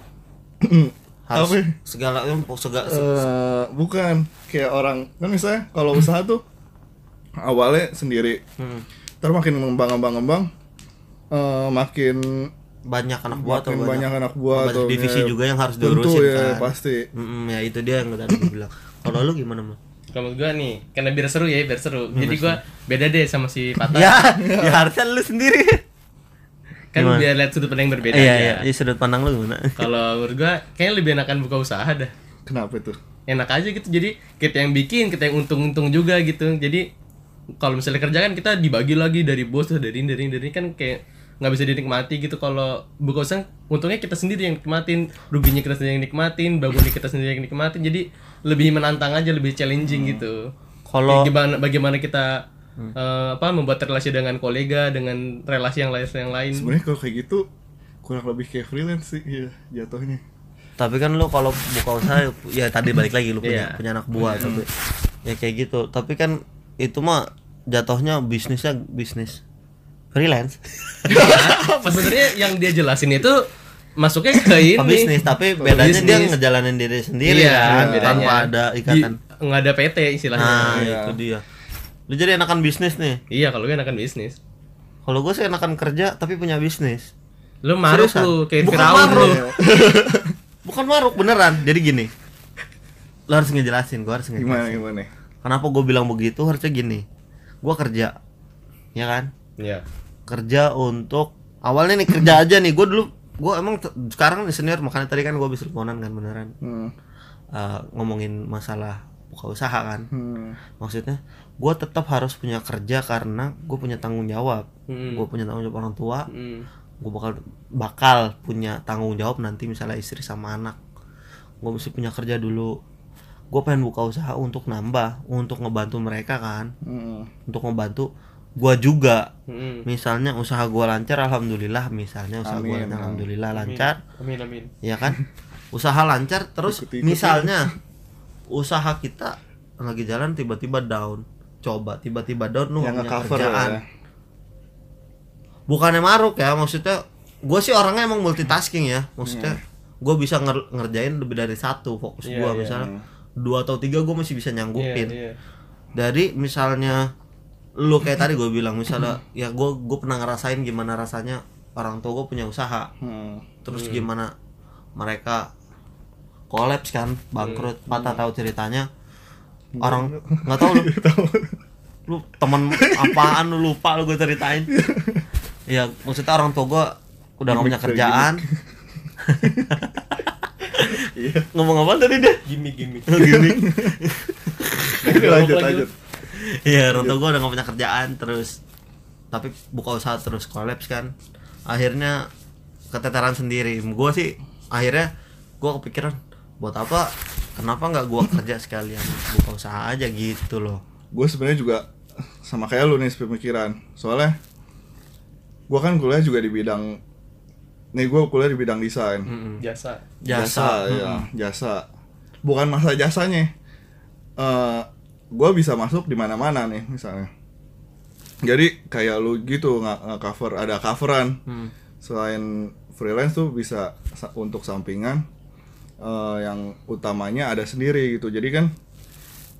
Harus apa segala segala Eh, bukan kayak orang kan misalnya kalau usaha tuh awalnya sendiri Hmm. ntar makin ngembang ngembang ngembang eh, makin banyak anak buah atau makin banyak anak buah banyak atau divisi ya, juga yang harus diurusin ya kan. pasti Mm-mm, ya itu dia yang udah dibilang. Kalau lu gimana mah? Kalau gua nih, karena biar seru ya, biar seru. Jadi gua beda deh sama si Pata. Ya, ya harusnya lu sendiri. kan Gimana? biar lihat sudut pandang yang berbeda Iya, aja. iya, Iya, sudut pandang lu gimana? Kalau menurut gua kayaknya lebih enakan buka usaha dah. kenapa itu Enak aja gitu. Jadi kita yang bikin, kita yang untung-untung juga gitu. Jadi kalau misalnya kerja kan kita dibagi lagi dari bos dari ini dari ini dari ini kan kayak nggak bisa dinikmati gitu kalau buka usaha untungnya kita sendiri yang nikmatin ruginya kita sendiri yang nikmatin bangunnya kita sendiri yang nikmatin jadi lebih menantang aja lebih challenging gitu Kalau- Kayak gimana bagaimana kita eh, apa membuat relasi dengan kolega dengan relasi yang lain yang lain sebenarnya kalau kayak gitu kurang lebih kayak freelance sih ya jatuhnya Tapi kan lu kalau buka usaha ya tadi balik lagi lu punya Iya. punya anak buah tapi ya kayak gitu. Tapi kan itu mah jatuhnya bisnisnya bisnis freelance. sebenarnya yang dia jelasin itu masuknya ke ini bisnis tapi Ke bedanya dia ngejalanin diri sendiri iya, kan bedanya. tanpa ada ikatan. Di- nggak ada PT istilahnya Nah, Iya. itu dia. Lu jadi enakan bisnis nih. iya kalau gue enakan bisnis Kalau gue sih enakan kerja tapi punya bisnis. lu maruk Seriusan? lu kayak Bukan Firaun maruk. lu Bukan maruk beneran. Jadi gini. Lu harus ngejelasin, gua harus gimana ngejelasin. gimana Kenapa gue bilang begitu? Harusnya gini. Gua kerja. Ya kan? Iya. Kerja untuk awalnya nih kerja aja nih. Gue dulu gue emang sekarang nih senior makanya tadi kan gue habis teleponan kan beneran hmm. Eh, ngomongin masalah buka usaha kan Hmm. maksudnya gue tetap harus punya kerja karena gue punya tanggung jawab Hmm. gue punya tanggung jawab orang tua Hmm. gue bakal bakal punya tanggung jawab nanti misalnya istri sama anak gue mesti punya kerja dulu gue pengen buka usaha untuk nambah untuk ngebantu mereka kan Hmm. untuk ngebantu gue juga Hmm. misalnya usaha gue lancar alhamdulillah misalnya usaha Amin. lancar alhamdulillah Amin. lancar Amin amin. ya kan usaha lancar terus Ikut-ikut misalnya usaha kita lagi jalan tiba-tiba down coba tiba-tiba down lu yang kerjaan ya. bukannya maruk ya maksudnya gue sih orangnya emang multitasking ya maksudnya gue bisa nger- ngerjain lebih dari satu fokus Iya, gue iya. misalnya dua atau tiga gue masih bisa Iya, nyanggupin iya. dari misalnya lu kayak tadi gue bilang misalnya ya gue gue pernah ngerasain gimana rasanya orang tua gue punya usaha. Hmm. terus gimana mereka kolaps kan bangkrut patah tahu ceritanya. Orang nggak tahu lu. Lu temen apaan lu lupa lu gue ceritain. Ya maksudnya orang tua gue udah gak punya kerjaan. Iya. ngomong apa tadi dia? Gimik gimik. gini lanjut lanjut Iya, orang tua gue udah gak punya kerjaan terus tapi buka usaha terus kolaps kan. Akhirnya keteteran sendiri. Gue sih akhirnya gue kepikiran buat apa? Kenapa nggak gue kerja sekalian buka usaha aja gitu loh. gue sebenarnya juga sama kayak lu nih pemikiran soalnya gue kan kuliah juga di bidang nih gue kuliah di bidang desain Mm-mm. Jasa. Jasa, ya jasa bukan masa jasanya eh gue bisa masuk di mana-mana nih misalnya. Jadi kayak lu gitu nggak cover ada coveran. Hmm. selain freelance tuh bisa sa- untuk sampingan eh, yang utamanya ada sendiri gitu. Jadi kan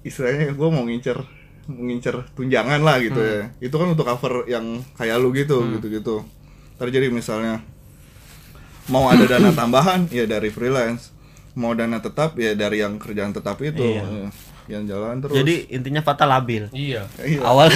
istilahnya gue mau ngincer ngincer tunjangan lah gitu ya. Itu kan untuk cover yang kayak lu gitu gitu gitu terjadi misalnya mau ada dana tambahan ya dari freelance. Mau dana tetap ya dari yang kerjaan tetap itu. Iya. Ya, yang jalan terus Jadi intinya Fata labil. Iya. Iya. Awal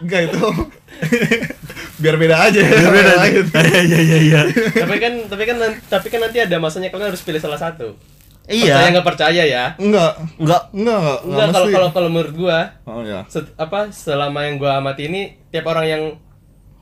enggak itu biar beda aja biar beda Iya iya iya iya. tapi kan tapi kan tapi kan nanti ada masanya kalian harus pilih salah satu. Percaya Iya. nggak percaya ya? enggak Enggak enggak enggak Enggak kalau kalau kalau menurut gua oh ya set- apa selama yang gua amati ini tiap orang yang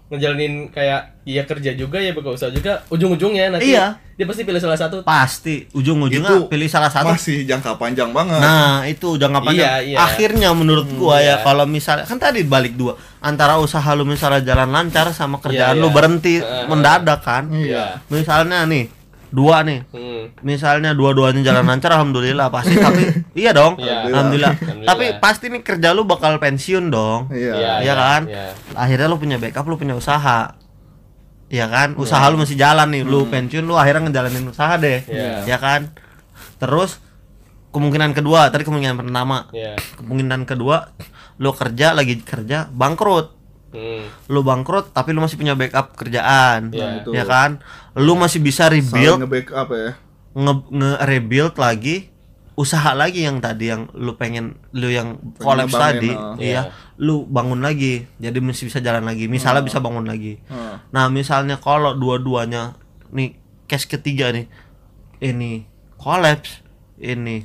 ngejalanin kayak iya kerja juga ya buka usaha juga ujung-ujungnya nanti Iya. dia pasti pilih salah satu pasti ujung-ujungnya pilih salah satu. masih jangka panjang banget Nah, itu jangan panjang. Iya, iya. Akhirnya menurut gua iya. ya kalau misalnya kan tadi balik dua antara usaha lu misalnya jalan lancar sama kerjaan Iya, lu iya. berhenti Heeh. mendadak kan. Iya. Misalnya nih dua nih Hmm. misalnya dua-duanya jalan lancar alhamdulillah pasti tapi iya dong Iya. alhamdulillah. Alhamdulillah. tapi pasti nih kerja lu bakal pensiun dong iya Iya kan? Iya. akhirnya lu punya backup lu punya usaha Iya kan usaha lu masih jalan nih lu pensiun lu akhirnya ngejalanin usaha deh Iya. ya kan terus kemungkinan kedua tadi kemungkinan pertama Iya. kemungkinan kedua lu kerja lagi kerja bangkrut Hmm. lu bangkrut tapi lu masih punya backup kerjaan Iya. Itu. ya kan lu masih bisa rebuild nge-backup ya nge, nge-rebuild lagi usaha lagi yang tadi yang lu pengen lu yang collapse ngebangin, tadi oh. iya lu bangun lagi jadi masih bisa jalan lagi misalnya bisa bangun lagi Heeh. nah misalnya kalau dua-duanya nih case ketiga nih ini collapse ini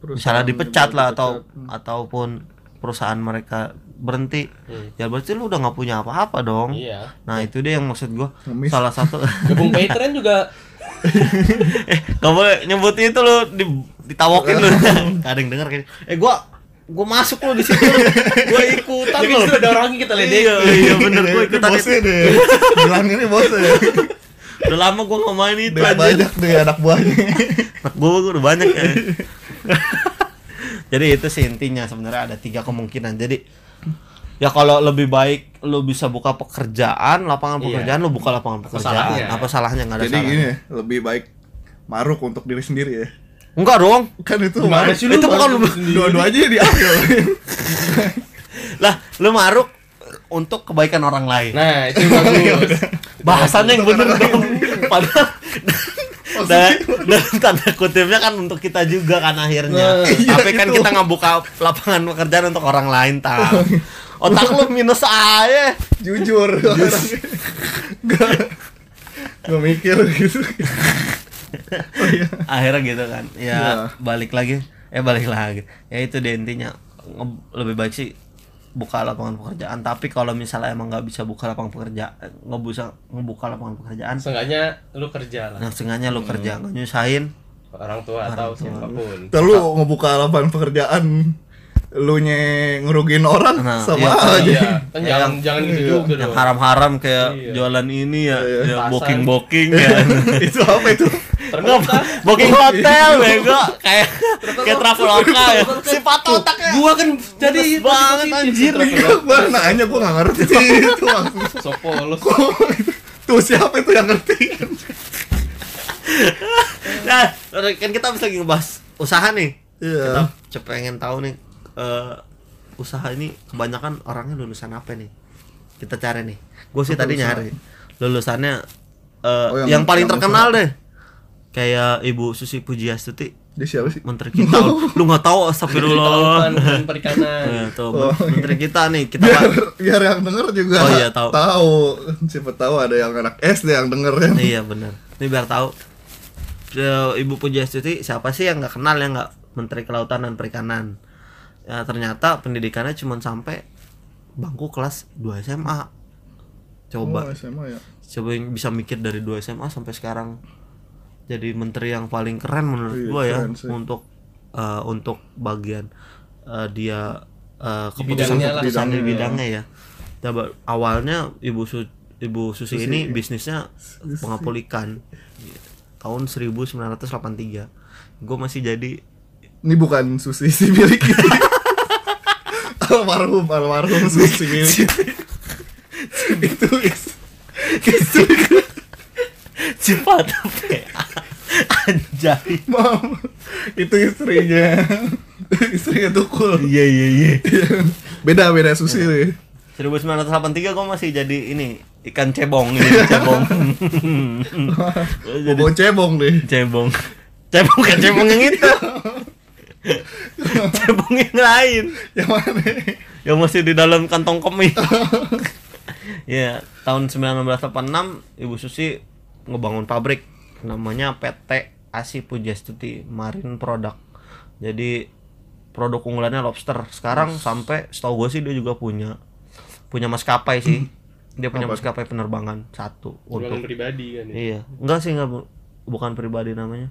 misalnya Perusahaan dipecat juga lah atau dipecat. ataupun perusahaan mereka berhenti. Hmm. ya berarti lu udah nggak punya apa-apa dong. Iya. nah itu dia yang maksud gua. Ngemis. salah satu Gabung Patreon juga. Eh gak boleh nyebut itu lu di, ditawokin lu. Gak ada yang denger kayak eh gua gua masuk lu di situ. Gua ikutan ya kan lu. itu ada orang kita ledek. iya iya bener ikutan itu. bosnya deh. Bilang ini bosnya. Udah lama gua nggak main itu udah banyak deh anak buahnya. Anak gua gua udah banyak ya. Jadi itu sih intinya sebenarnya ada tiga kemungkinan. Jadi ya kalau lebih baik lu bisa buka pekerjaan lapangan Iya. pekerjaan lu buka lapangan pekerjaan salahnya? apa salahnya? Nggak ada jadi salahnya. gini ya, lebih baik maruk untuk diri sendiri ya. Enggak dong. Kan itu Gimana maruk. sih lu Itu bukan dua-duanya diambil. Lah lu maruk untuk kebaikan orang lain. Nah, itu bagus. bahasannya yang bener dong. padahal dan, dan tanda kutipnya kan untuk kita juga kan akhirnya. Nah, tapi kan itu. kita nggak buka lapangan pekerjaan untuk orang lain tahu otak lu minus aja jujur. Gak gak mikir gitu. Oh, iya. akhirnya gitu kan. Ya Iya. balik lagi. Eh balik lagi. Ya itu deh intinya. Lebih baik sih buka lapangan pekerjaan. Tapi kalau misalnya emang nggak bisa buka lapangan pekerjaan nggak bisa ngebuka lapangan pekerjaan. Seenggaknya lu kerja lah. nah sengaja lu kerja nggak nyusahin Orang tua atau siapa pun. Ntar lu ngebuka lapangan pekerjaan lu nye ngerugiin orang Nah, sama iya, aja. Iya, kan jangan jangan gitu Iya. juga yang dong. haram-haram kayak Iya. jualan ini ya, Iya. ya Pasar. booking booking ya. Itu apa itu? Ternyata booking hotel bego. Kayak kayak traveloka ya. Si pato otaknya. Gua kan jadi banget, anjir. gua nanya gua gak ngerti itu maksudnya. Sopo lu. tuh siapa itu yang ngerti? Nah kan kita bisa lagi ngebahas usaha nih. Iya. kita pengen tahu nih eh, usaha ini kebanyakan orangnya lulusan apa nih? Kita cari nih. Gue sih tadi usaha? nyari. lulusannya eh, Oh, yang, yang- paling yang terkenal deh. kayak ibu Susi Pujiastuti. Dia siapa sih? Menteri kita. Lu nggak tahu astagfirullah. Kelautan dan perikanan. Ya, tuh, Oh, menteri kita nih kita biar biar yang denger juga Oh, iya, tahu. tahu. Siapa tahu ada yang anak SD yang denger ya. Iya benar ini biar tahu. Eh, ibu Pujiastuti siapa sih yang nggak kenal yang nggak? Menteri kelautan dan perikanan ya ternyata pendidikannya cuma sampai bangku kelas 2 SMA coba oh, SMA ya coba yang bisa mikir dari 2 SMA sampai sekarang jadi menteri yang paling keren menurut Iya, gua ya keren sih. untuk eh, untuk bagian eh, dia Di keputusan bidangnya lah. keputusan di Bidangnya. bidangnya ya Coba, awalnya ibu Su- ibu Susi, Susi. ini bisnisnya pengapul ikan tahun 1983 gue masih jadi Ini bukan susi si milik almarhum almarhum susi itu is- itu sifat PA anjay. Mam itu istrinya. Istrinya tukul. Iya iya iya. Beda beda susi. Nih 1983 gue masih jadi ini ikan cebong ini cebong. Jadi Bobo cebong deh? Cebong. Cebong kan cebong yang itu cebong yang lain. Yang mana yang masih di dalam kantong kemih ya tahun 1986 ibu Susi ngebangun pabrik namanya PT Asi Pujastuti Marine Product. Jadi produk unggulannya lobster. Sekarang sampai setahu gue sih dia juga punya punya maskapai sih. Dia punya Apa? maskapai penerbangan satu Jualan untuk pribadi kan ya. iya. Enggak sih enggak bu- bukan pribadi namanya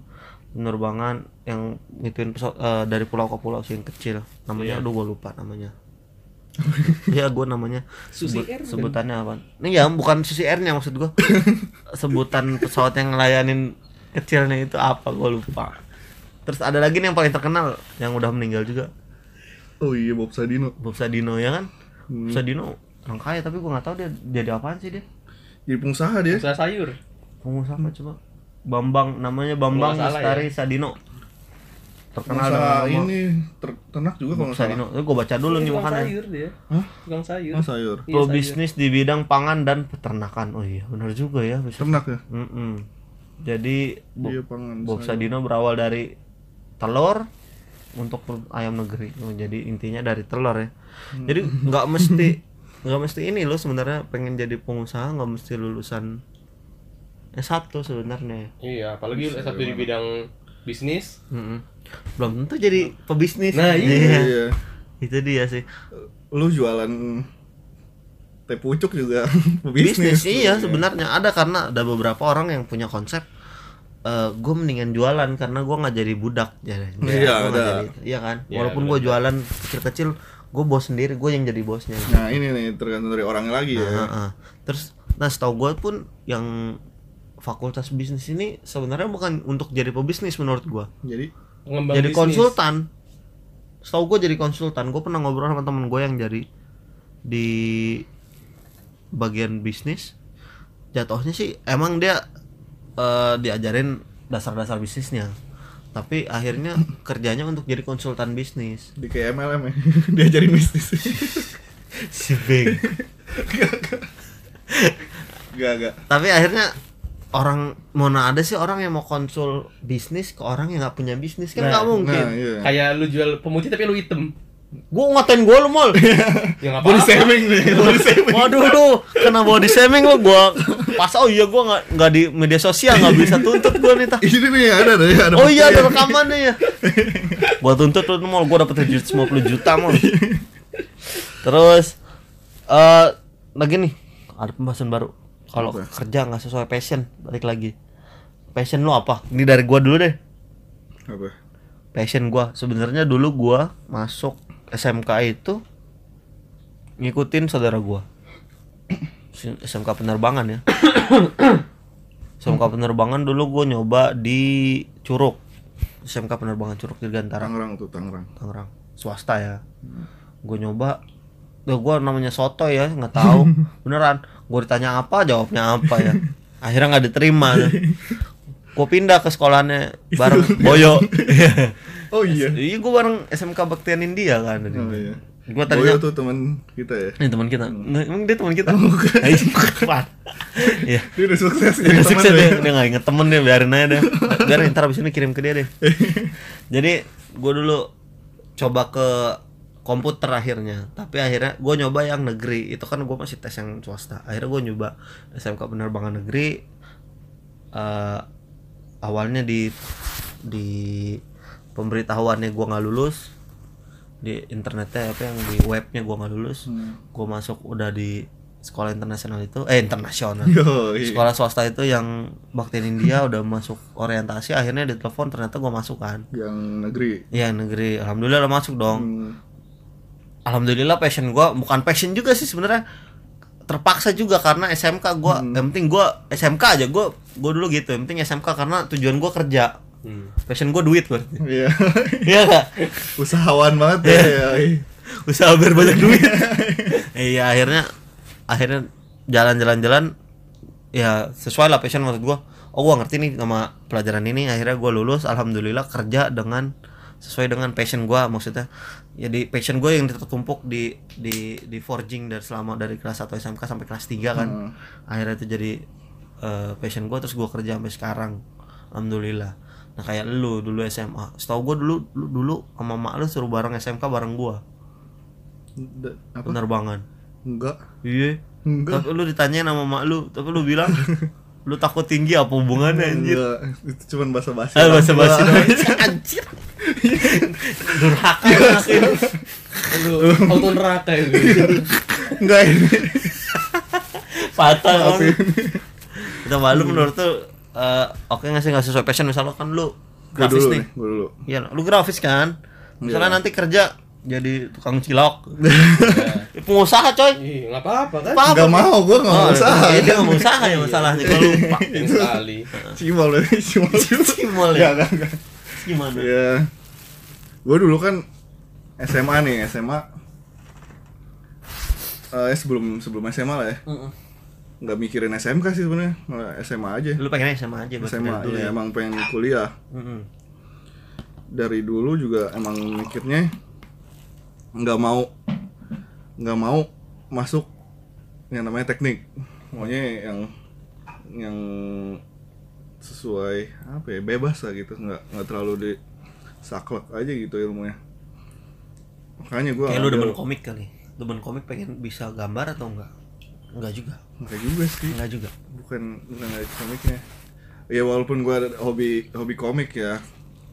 penerbangan yang ngituin pesawat eh, dari pulau ke pulau sih yang kecil. Namanya Iya. aduh gue lupa namanya. Ya gue namanya Susi sebut- Air, kan? sebutannya apa? Ini ya bukan Susi Air nya maksud gue sebutan pesawat yang ngelayanin kecilnya itu apa gue lupa. Terus ada lagi nih yang paling terkenal yang udah meninggal juga. Oh iya Bob Sadino. Bob Sadino ya kan? Hmm. Bob Sadino orang kaya tapi gue nggak tahu dia jadi apaan sih dia? Jadi pengusaha dia. Usaha sayur. pengusaha apa coba Bambang namanya Bambang Lestari Sadino terkenal pengusaha dengan nama ini ter- ternak juga kalau Bob nggak salah Sadino gue baca dulu nih makanya sayur dia. Hah? Tukang sayur. oh sayur Iya, sayur. Pebisnis di bidang pangan dan peternakan oh iya benar juga ya bisa ternak ya Mm-mm. jadi Bo- iya pangan Bob. Sadino berawal dari telur untuk ayam negeri Oh, jadi intinya dari telur ya Hmm. jadi nggak mesti nggak mesti ini loh sebenarnya pengen jadi pengusaha nggak mesti lulusan S1 sebenarnya. Iya, apalagi satu di bidang bisnis. Mm-mm. belum tentu jadi pebisnis. Nah, iya. iya. Itu dia sih. Lu jualan teh pucuk juga bisnis bisnis iya sebenarnya. Ada karena ada beberapa orang yang punya konsep gue mendingan jualan karena gue nggak jadi budak jadi Iya, ada. jadi- iya kan? Iya, walaupun gue jualan kecil-kecil gue bos sendiri gue yang jadi bosnya. Nah ini nih tergantung dari orangnya lagi ya. Nah, ah. terus nah setahu gue pun yang fakultas bisnis ini sebenarnya bukan untuk jadi pebisnis menurut gue jadi? Pengembang jadi bisnis. konsultan. Setahu gue jadi konsultan. Gue pernah ngobrol sama temen gue yang jadi di bagian bisnis. Jatuhnya sih emang dia eh, diajarin dasar-dasar bisnisnya. Tapi akhirnya kerjanya untuk jadi konsultan bisnis. Di kayak MLM ya? Diajarin bisnis. Si Beng gak gak. Tapi akhirnya orang mana ada sih orang yang mau konsul bisnis ke orang yang nggak punya bisnis kan Nah, nggak mungkin nah iya Kayak lu jual pemutih tapi lu hitam. gue ngatain gue lu mall Ya nggak body shaming nih body shaming Waduh lu kena body shaming lu gua pas oh iya gua nggak nggak di media sosial nggak bisa tuntut gua nih tah. ini nih ada deh ada Oh iya ada rekamannya ya. gua tuntut lu mau gua dapat 750 juta mau. Terus eh lagi nih ada pembahasan baru. Kalau kerja nggak sesuai passion balik lagi. Passion lu apa? Ini dari gua dulu deh. apa Passion gua sebenarnya dulu gua masuk SMK itu ngikutin saudara gua. SMK penerbangan ya. SMK penerbangan dulu gua nyoba di Curug. SMK penerbangan Curug Dirgantara, Tangerang tuh Tangerang Tangerang. Swasta ya. Gue nyoba Duh, gua namanya soto ya, nggak tahu. Beneran. Gue ditanya apa, jawabnya apa ya. Akhirnya nggak diterima. Gue pindah ke sekolahnya bareng Boyo. oh iya Iya, gue bareng SMK Baktian India kan. oh iya Gue Boyo tadinya tuh teman kita ya ini teman kita. Nggak, emang dia teman kita. Iya, bukan. Iya. dia udah sukses Dia jadi sukses deh, ya. dia nggak inget temen deh, biarin aja deh. Biarin ntar abis ini kirim ke dia deh. Jadi gue dulu coba ke komputer akhirnya, tapi akhirnya gue nyoba yang negeri. Itu kan gue masih tes yang swasta. Akhirnya gue nyoba SMK penerbangan negeri. Eh, awalnya di di pemberitahuannya gue nggak lulus di internetnya apa yang di webnya gue nggak lulus Hmm. gue masuk udah di sekolah internasional itu eh internasional Yo, iya. sekolah swasta itu yang Baktian India udah masuk orientasi akhirnya ditelepon ternyata gue masuk kan yang negeri Iya negeri alhamdulillah udah masuk dong Hmm. Alhamdulillah passion gue bukan passion juga sih sebenarnya. Terpaksa juga karena SMK gua. Yang penting gua SMK aja gua gua dulu gitu. Yang penting SMK karena tujuan gua kerja. Hmm. passion gua duit berarti. Iya. iya nggak? Usahawan banget ya. ya. usaha biar banyak duit. Iya akhirnya akhirnya jalan-jalan-jalan ya sesuai lah passion maksud gua. Oh gua ngerti nih sama pelajaran ini. Akhirnya gua lulus alhamdulillah kerja dengan sesuai dengan passion gua maksudnya jadi passion gue yang tertumpuk di di di forging dari selama dari kelas 1 SMK sampai kelas 3 kan Hmm. akhirnya itu jadi eh, passion gua terus gua kerja sampai sekarang alhamdulillah nah kayak lu dulu SMA setahu gua dulu lu dulu sama mak lu suruh bareng SMK bareng Apa? penerbangan Enggak. iya Enggak. tapi lu ditanyain sama mak lu tapi lu bilang lu takut tinggi apa hubungannya anjir Enggak. Itu cuman basa-basi. ah bahasa orang basi anjir durhaka ini. Lu auto neraka itu. Enggak ini. patah kan kita malu menurut tuh eh, oke nggak sih nggak sesuai passion misalnya kan lu grafis dulu nih dulu. iya lu grafis kan misalnya Iya. nanti kerja jadi tukang cilok pengusaha coy Ih, enggak apa-apa kan? apa Enggak mau, gua enggak mau Oh, usaha. iya, dia nggak mau usaha ya masalahnya kalau lupa sekali. Cimol ini, cimol. Cimol ya? Enggak, enggak, enggak. gimana Iya. Gue dulu kan SMA nih, SMA. Eh sebelum sebelum SMA lah ya. Mm-mm. Nggak mikirin SMK sih sebenarnya, SMA aja. lu pengennya SMA aja berarti SMA dulu ya, ya emang pengen kuliah. Mm-mm. Dari dulu juga emang mikirnya nggak mau nggak mau masuk yang namanya teknik. Maunya yang yang sesuai apa ya bebas lah gitu nggak nggak terlalu di saklek aja gitu ilmunya. Makanya gue kayak lu demen komik kali. Demen komik pengen bisa gambar atau enggak? Enggak juga. Enggak juga sih. Enggak juga. Bukan bukan dari komiknya. Ya walaupun gua ada hobi hobi komik ya.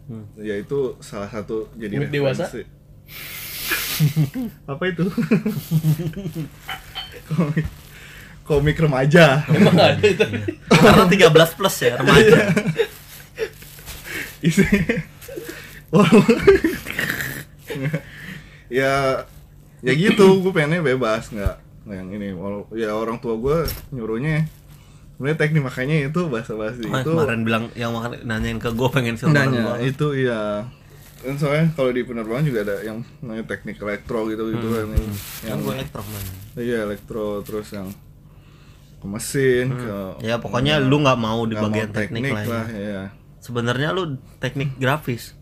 Hmm. ya itu salah satu jadi Komik dewasa? apa itu? Komik komik remaja. Emang ada itu. karena 13 plus ya remaja. Isi Walaupun- ya ya gitu gue pengennya bebas nggak yang ini. Walau- ya orang tua gue nyuruhnya sebenarnya teknik makanya itu bahasa bahasa Oh, itu kemarin bilang yang makan nanyain ke gue pengen film bareng nanya gua. itu iya. Kan soalnya kalau di penerbangan juga ada yang namanya teknik elektro gitu gitu kan yang, yang gue elektro man. Iya elektro terus yang ke mesin ke ya pokoknya lu nggak mau di bagian teknik, lah, ya. ya sebenarnya lu teknik grafis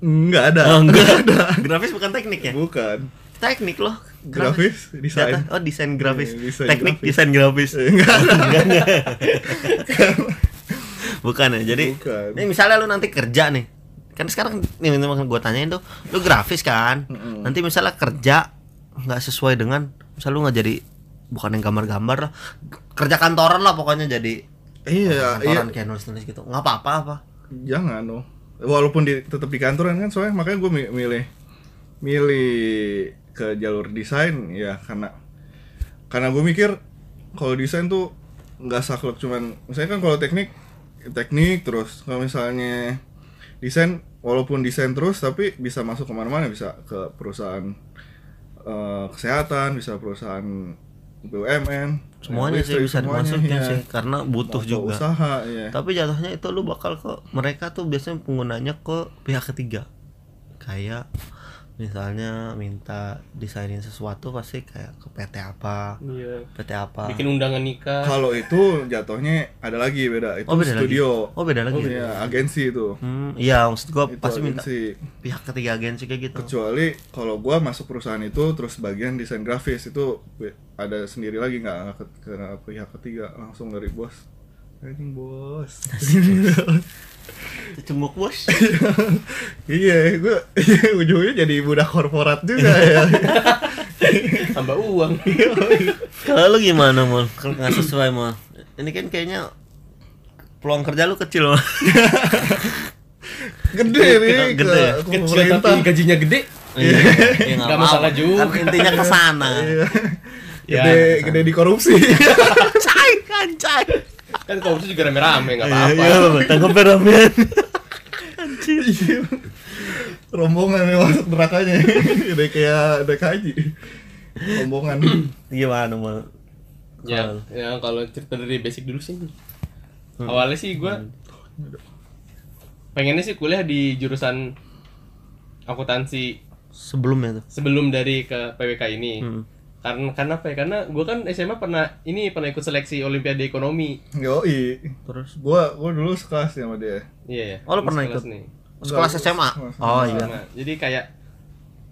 nggak ada. Oh, enggak ada. grafis bukan teknik ya? Bukan. Teknik loh grafis? desain. Jatuh- oh desain grafis. Iya, desain teknik grafis. desain grafis. Eh, enggak ada. Enggak, enggak. bukan ya jadi Bukan. ini misalnya lu nanti kerja nih. Kan sekarang nih memang gue tanyain tuh lu grafis kan? Mm-mm. nanti misalnya kerja nggak sesuai dengan misal lu nggak jadi bukan yang gambar-gambar lah kerja kantoran lah pokoknya jadi. Iya iya. kantoran kayak nulis nulis gitu. Nggak apa-apa apa? Jangan dong walaupun di, tetap di kantoran kan soalnya makanya gue milih milih ke jalur desain ya karena karena gue mikir kalau desain tuh nggak saklek cuman misalnya kan kalau teknik teknik terus. Kalau misalnya desain walaupun desain terus tapi bisa masuk ke mana-mana bisa ke perusahaan eh, kesehatan bisa perusahaan BUMN semuanya sih bisa dimasukin iya. sih karena butuh Mau juga. usaha ya tapi jatuhnya itu lu bakal ke mereka tuh biasanya penggunanya ke pihak ketiga. Kayak misalnya minta desainin sesuatu pasti kayak ke PT apa Iya. PT apa Bikin undangan nikah. Kalau itu jatuhnya ada lagi beda. Itu Oh, beda lagi. studio. Oh, beda lagi. Iya, agensi itu. hmm, iya maksud gua Itu pasti minta agensi. pihak ketiga agensi kayak gitu Kecuali kalau gua masuk perusahaan itu terus bagian desain grafis itu ada sendiri lagi nggak ke, ke pihak ketiga langsung dari bos. Anjing bos. cembuk bos iya, gua ujungnya jadi budak korporat juga ya. Tambah uang. kalau lu gimana mal kalau nggak sesuai mal ini kan kayaknya peluang kerja lu kecil mal Gede nih Gede ke, ya? ke Kecil pemerintah. tapi gajinya gede. Iya, iya, Nggak apa-apa. masalah juga. kan intinya ke sana Iya. Ya, Gede, gede di korupsi. cai kancai Kan korupsi juga rame-rame enggak iya apa-apa. iya tangkap ramen Iya. rombongan yang masuk nerakanya udah kayak udah kaji rombongan gimana mal Ya, ya kalau cerita dari basic dulu sih. Awalnya sih gua pengennya sih kuliah di jurusan akuntansi sebelumnya tuh sebelum dari ke PWK ini. Hmm. Karena karena apa ya? Karena gua kan SMA pernah ini pernah ikut seleksi Olimpiade Ekonomi. Yoi. terus Gua gua dulu sekelas sama dia. Iya ya. Oh, lu pernah Sekelas ikut? nih. sekelas Enggak, SMA sekelas oh SMA. iya. Jadi kayak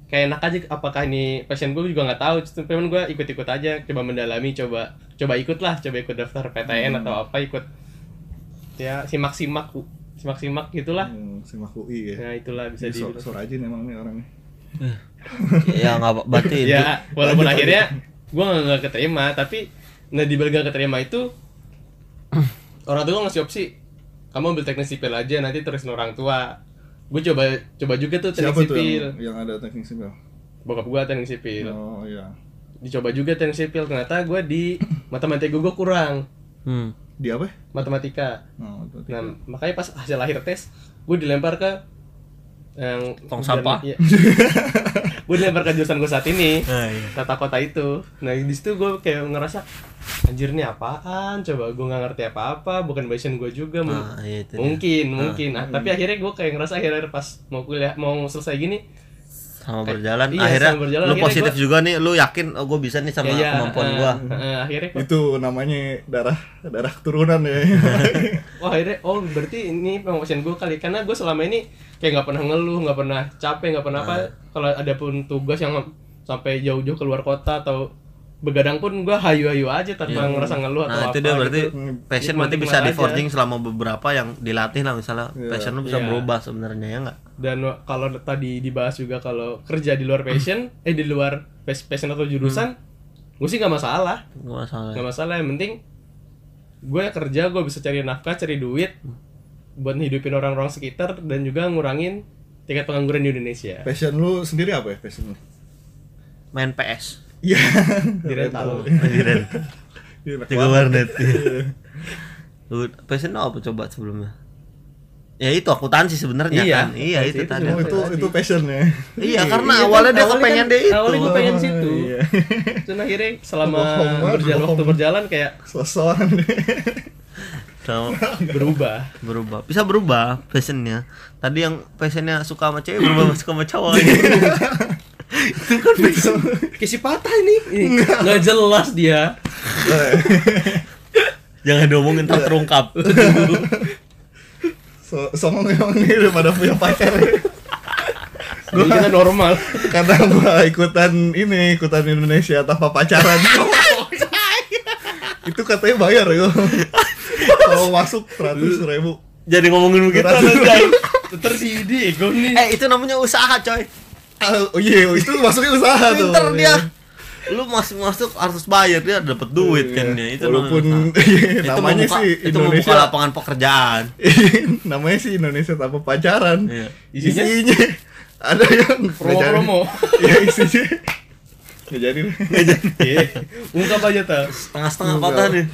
kayak enak aja apakah ini passion gue juga nggak tahu cuman gue ikut-ikut aja coba mendalami coba coba ikut lah coba ikut daftar PTN Hmm. atau apa ikut ya simak-simak simak-simak gitulah Hmm, simak UI ya. nah itulah bisa di So, so rajin emang nih orangnya. Ya nggak apa berarti itu ya walaupun lanjut, akhirnya gue nggak nggak keterima tapi nah di balik nggak keterima itu orang tua ngasih opsi kamu ambil teknik sipil aja nanti terusin orang tua gue coba coba juga tuh teknik Siapa tuh sipil yang, yang ada teknik sipil? bokap gue teknik sipil Oh iya. dicoba juga teknik sipil ternyata gue di matematika gue kurang hmm. Di apa? matematika Oh, itu nah makanya pas hasil akhir tes gue dilempar ke yang Tong sampah. iya. gue dilempar ke jurusan gue saat ini Nah, iya. tata kota itu nah di situ gue kayak ngerasa anjir nih apaan coba gue nggak ngerti apa apa bukan passion gue juga Nah, iya itu dia. mungkin mungkin nah, tapi akhirnya gue kayak ngerasa akhirnya pas mau kuliah mau selesai gini sama berjalan. iya, akhirnya sama berjalan, lu akhirnya positif gua- juga nih lu yakin oh gue bisa nih sama ya, ya, kemampuan eh, gua. eh, akhirnya Itu namanya darah darah keturunan ya. Wah akhirnya oh berarti ini passion gue kali. Karena gue selama ini kayak nggak pernah ngeluh nggak pernah capek nggak pernah apa. Nah. kalau ada pun tugas yang sampai jauh-jauh keluar kota atau begadang pun gue hayu-hayu aja tanpa ngerasa ngeluh atau nah apa itu dia berarti gitu. passion berarti bisa di aja. forging selama beberapa yang dilatih lah misalnya Iya. passion lu bisa Iya. berubah sebenarnya ya nggak dan kalau tadi dibahas juga kalau kerja di luar passion eh di luar pas- passion atau jurusan gue sih nggak masalah nggak masalah nggak masalah yang penting gue kerja gue bisa cari nafkah cari duit buat hidupin orang-orang sekitar dan juga ngurangin tingkat pengangguran di Indonesia Passion lu sendiri apa ya passion lu? main PS Iya. di rental di rental Iya, enak juga warnet lu passion apa coba sebelumnya? Ya itu akuntansi sebenarnya Iya, kan. Iya itu itu tadi. Oh, itu itu passionnya. iya karena Iya, awalnya dia awalnya kepengen kan- deh itu. awalnya gue pengen Oh, situ. Iya. dan akhirnya selama Bohong berjalan waktu berjalan kayak Sosokan deh. So, berubah. Berubah. Bisa berubah passionnya. Tadi yang passionnya suka sama cewek berubah suka sama cowok itu kan passion kayak si patah ini. Ini nggak jelas dia. Jangan diomongin tak terungkap So, songong emang nih udah pada punya pacar. Ya. Jadi kita normal. Karena gua ikutan ini, ikutan Indonesia tanpa pacaran. itu katanya bayar ya. Kalau masuk seratus ribu. jadi ngomongin begitu. Terus si Diego nih. Eh itu namanya usaha coy oh iya, itu masuknya usaha tuh. pinter dia Iya. lu masuk masuk harus bayar dia dapat duit kan Iya. dia itu Walaupun namanya iya, itu namanya membuka, sih itu membuka Indonesia. lapangan pekerjaan namanya sih Indonesia tanpa pacaran. Iya. Isinya? Isinya ada yang nggak jadi. Promo-promo. Iya isinya. Gak jadi. Iya. ungkap aja ta setengah-setengah patah nih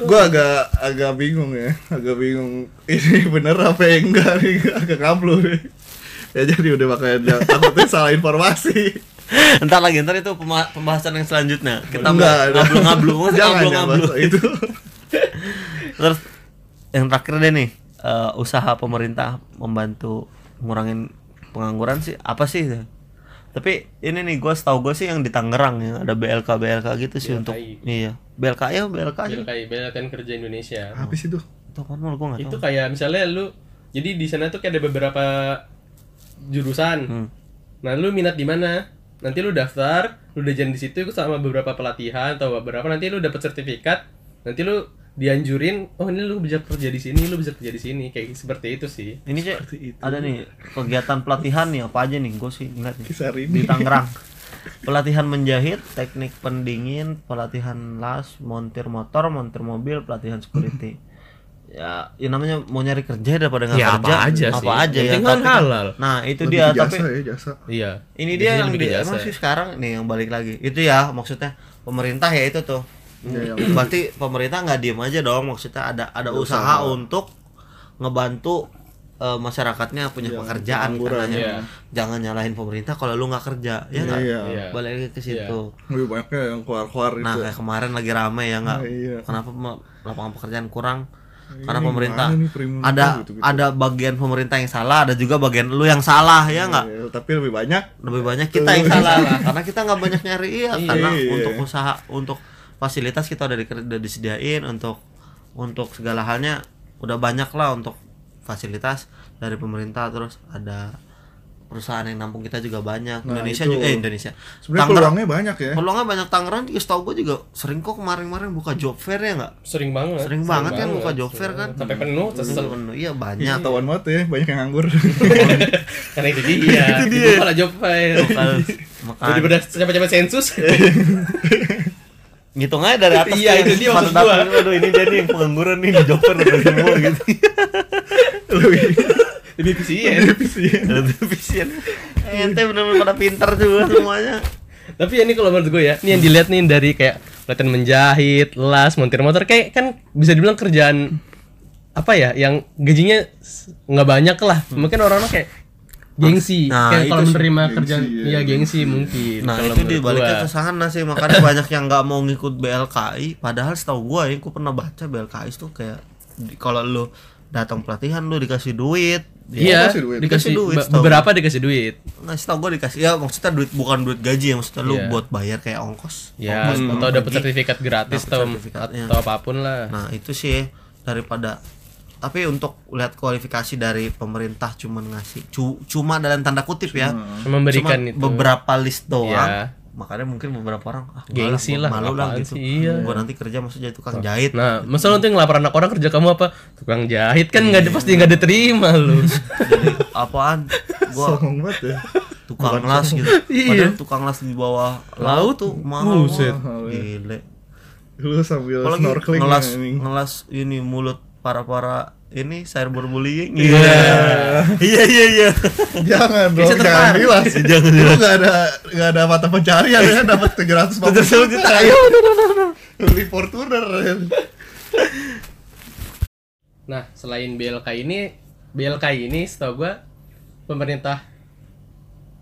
Gue agak agak bingung ya, agak bingung ini bener apa yang enggak nih, agak ngablu nih. Ya jadi udah makanya takutnya salah informasi. Entar lagi, ntar itu pembahasan yang selanjutnya. Kita Enggak, ngablu ngablu, ngablu, jangan ngablu, ngablu. itu. Terus yang terakhir deh nih, eh, usaha pemerintah membantu ngurangin pengangguran sih apa sih? Tapi ini nih gue setahu gue sih yang di Tangerang ya ada BLK BLK gitu sih BLKI. untuk iya BLK ya BLK sih. BLKI Belakan Kerja Indonesia Apa sih itu? Itu kan gue nggak itu tahu. kayak misalnya lu jadi di sana tuh kayak ada beberapa jurusan Hmm. nah lu minat di mana nanti lu daftar lu udah jalan di situ ikut sama beberapa pelatihan atau beberapa nanti lu dapat sertifikat nanti lu dianjurin oh ini lu bisa kerja di sini lu bisa kerja di sini kayak seperti itu sih Ini cek Seperti itu. ada nih kegiatan pelatihan nih apa aja nih gue sih ngeliat nih Kisah di ini. Tangerang. Pelatihan menjahit, teknik pendingin, pelatihan las, montir motor, montir mobil, pelatihan security. Ya, ya namanya mau nyari kerja daripada nggak Ya, kerja. apa aja apa sih. aja Yang ya. kan tapi- halal. Nah, itu Lebih dia tapi jasa ya jasa. iya ini Di dia yang lebih di emang sih sekarang nih yang balik lagi. Itu ya maksudnya pemerintah ya itu tuh. Ya, yang- Berarti pemerintah nggak diem aja dong maksudnya ada ada Ada usaha, usaha. untuk ngebantu eh, masyarakatnya punya Iya, pekerjaan katanya. iya. jangan nyalahin pemerintah kalau lu nggak kerja ya nggak Iya. Iya. balik lagi ke situ Lebih banyaknya yang keluar-keluar nah itu. kayak kemarin lagi rame ya nggak Nah, iya. kenapa lapangan pekerjaan kurang karena Ini pemerintah gimana nih premium ada ada bagian pemerintah yang salah ada juga bagian lu yang salah ya nggak Iya, tapi lebih banyak lebih banyak kita yang salah lah karena kita nggak banyak nyari iya Iya. karena Iya. untuk usaha untuk fasilitas kita udah, di, udah disediain untuk untuk segala halnya udah banyak lah untuk fasilitas dari pemerintah terus ada perusahaan yang nampung kita juga banyak Nah, Indonesia itu. juga eh Indonesia sebenarnya Tangerang peluangnya banyak ya peluangnya banyak Tangerang juga setahu gue juga sering kok kemarin-kemarin buka job fair ya nggak Sering banget. Sering banget kan buka job fair kan. Sampai penuh kesel. Penuh, iya banyak ketahuan banget ya banyak yang nganggur Karena itu dia. itu dia. malah job fair. Makanya- makanya Daripada capek-capek sensus. ngitung aja dari atas Iya, itu dia pada maksud gua. aduh ini dia nih yang pengangguran nih di job fair udah semua gitu Lebih efisien. Lebih efisien ente bener-bener pada pintar juga semuanya Tapi ya ini kalau menurut gue ya, ini yang dilihat nih dari kayak pelatihan menjahit, las, montir motor kayak kan bisa dibilang kerjaan apa ya yang gajinya nggak banyak lah. Mungkin orang-orang kayak gengsi. Nah, kayak kalau menerima gengsi, kerjaan ya. iya gengsi mungkin. nah kalau itu dibaliknya ke sana sih makanya banyak yang nggak mau ngikut BLKI padahal setahu gua ya gua pernah baca BLKI itu kayak di- kalau lu datang pelatihan lu dikasih duit Iya, dikasih duit. dikasih, Dikasih duit, beberapa dikasih duit. nggak setahu gua dikasih ya maksudnya duit bukan duit gaji ya maksudnya lu Iya. buat bayar kayak ongkos Ya, ongkos atau dapat sertifikat gratis atau atau apa pun lah. Nah itu sih daripada tapi untuk lihat kualifikasi dari pemerintah cuma ngasih cu- cuma dalam tanda kutip ya Memberikan cuma itu. beberapa list doang Iya. Makanya mungkin beberapa orang ah Gengsi lah, malu lah gitu sih, iya. gua nanti kerja maksudnya tukang jahit Nah, masa nanti ngelamar anak orang kerja kamu apa? Tukang jahit kan nggak pasti nggak diterima lu. jadi apaan gua Songong banget ya tukang las gitu Iya. padahal tukang las di bawah laut tuh mahal Buset. mahal. gile lu sambil apalagi snorkeling ngelas ya, ngelas ini mulut para para ini cyberbullying Iya. iya. Iya iya jangan dong Bisa jangan tertarik. bilas. Jangan lu nggak ada nggak ada mata pencarian ya dapat tujuh ratus lima puluh. Juta ayo. Beli Fortuner. Nah, selain BLK ini, BLK ini setahu gua pemerintah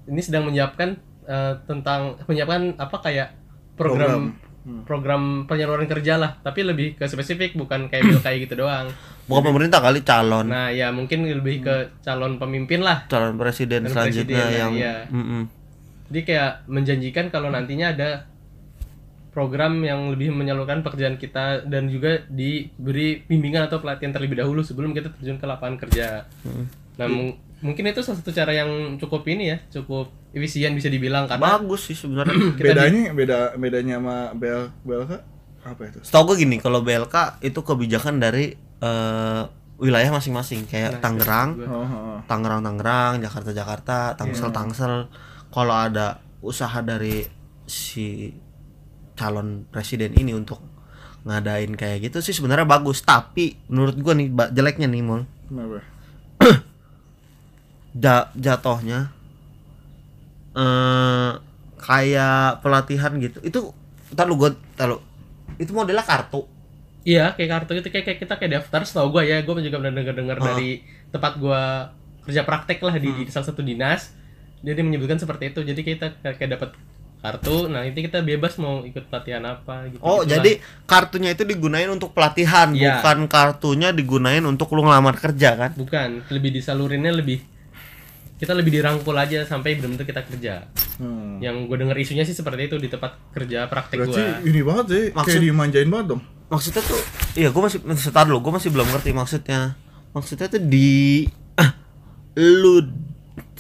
ini sedang menyiapkan eh, tentang menyiapkan apa kayak program program, penyaluran kerja lah, tapi lebih ke spesifik bukan kayak BLK gitu doang. bukan pemerintah kali calon Nah, ya mungkin lebih ke calon pemimpin lah. calon presiden Calon selanjutnya presiden, yang iya. Mm-mm. Jadi kayak menjanjikan kalau nantinya ada program yang lebih menyalurkan pekerjaan kita dan juga diberi bimbingan atau pelatihan terlebih dahulu sebelum kita terjun ke lapangan kerja. Nah, mung- mungkin itu salah satu cara yang cukup ini ya, cukup efisien bisa dibilang karena bagus sih sebenarnya. Bedanya beda bedanya sama BL BLK apa itu? Setahu gue gini kalau BLK itu kebijakan dari eh, wilayah masing-masing. Kayak Tangerang oh, oh. Tangerang Tangerang Jakarta Jakarta Tangsel Tangsel kalau ada usaha dari si calon presiden ini untuk ngadain kayak gitu sih sebenarnya bagus. Tapi menurut gua nih jeleknya nih mul. Kenapa? Ja- jatohnya eh kayak pelatihan gitu itu ntar lu gua ntar lu itu modelnya kartu Iya, kayak kartu itu kayak, kayak kita kayak daftar setahu gua ya, gua juga pernah dengar-dengar Ah. dari tempat gua kerja praktek lah di, di salah satu dinas. Jadi menyebutkan seperti itu. Jadi kita kayak, kayak dapat kartu, nah itu kita bebas mau ikut pelatihan apa gitu. Oh, jadi kartunya itu digunain untuk pelatihan, Iya. bukan kartunya digunain untuk lu ngelamar kerja kan? bukan, lebih disalurinnya lebih kita lebih dirangkul aja sampai benar-benar kita kerja. Hmm. Yang gue denger isunya sih seperti itu di tempat kerja praktek berarti gua. ini banget sih Maksud- kayak dimanjain banget dong Maksudnya tuh, iya gue masih setar dulu, gue masih belum ngerti maksudnya. Maksudnya tuh di ah, lu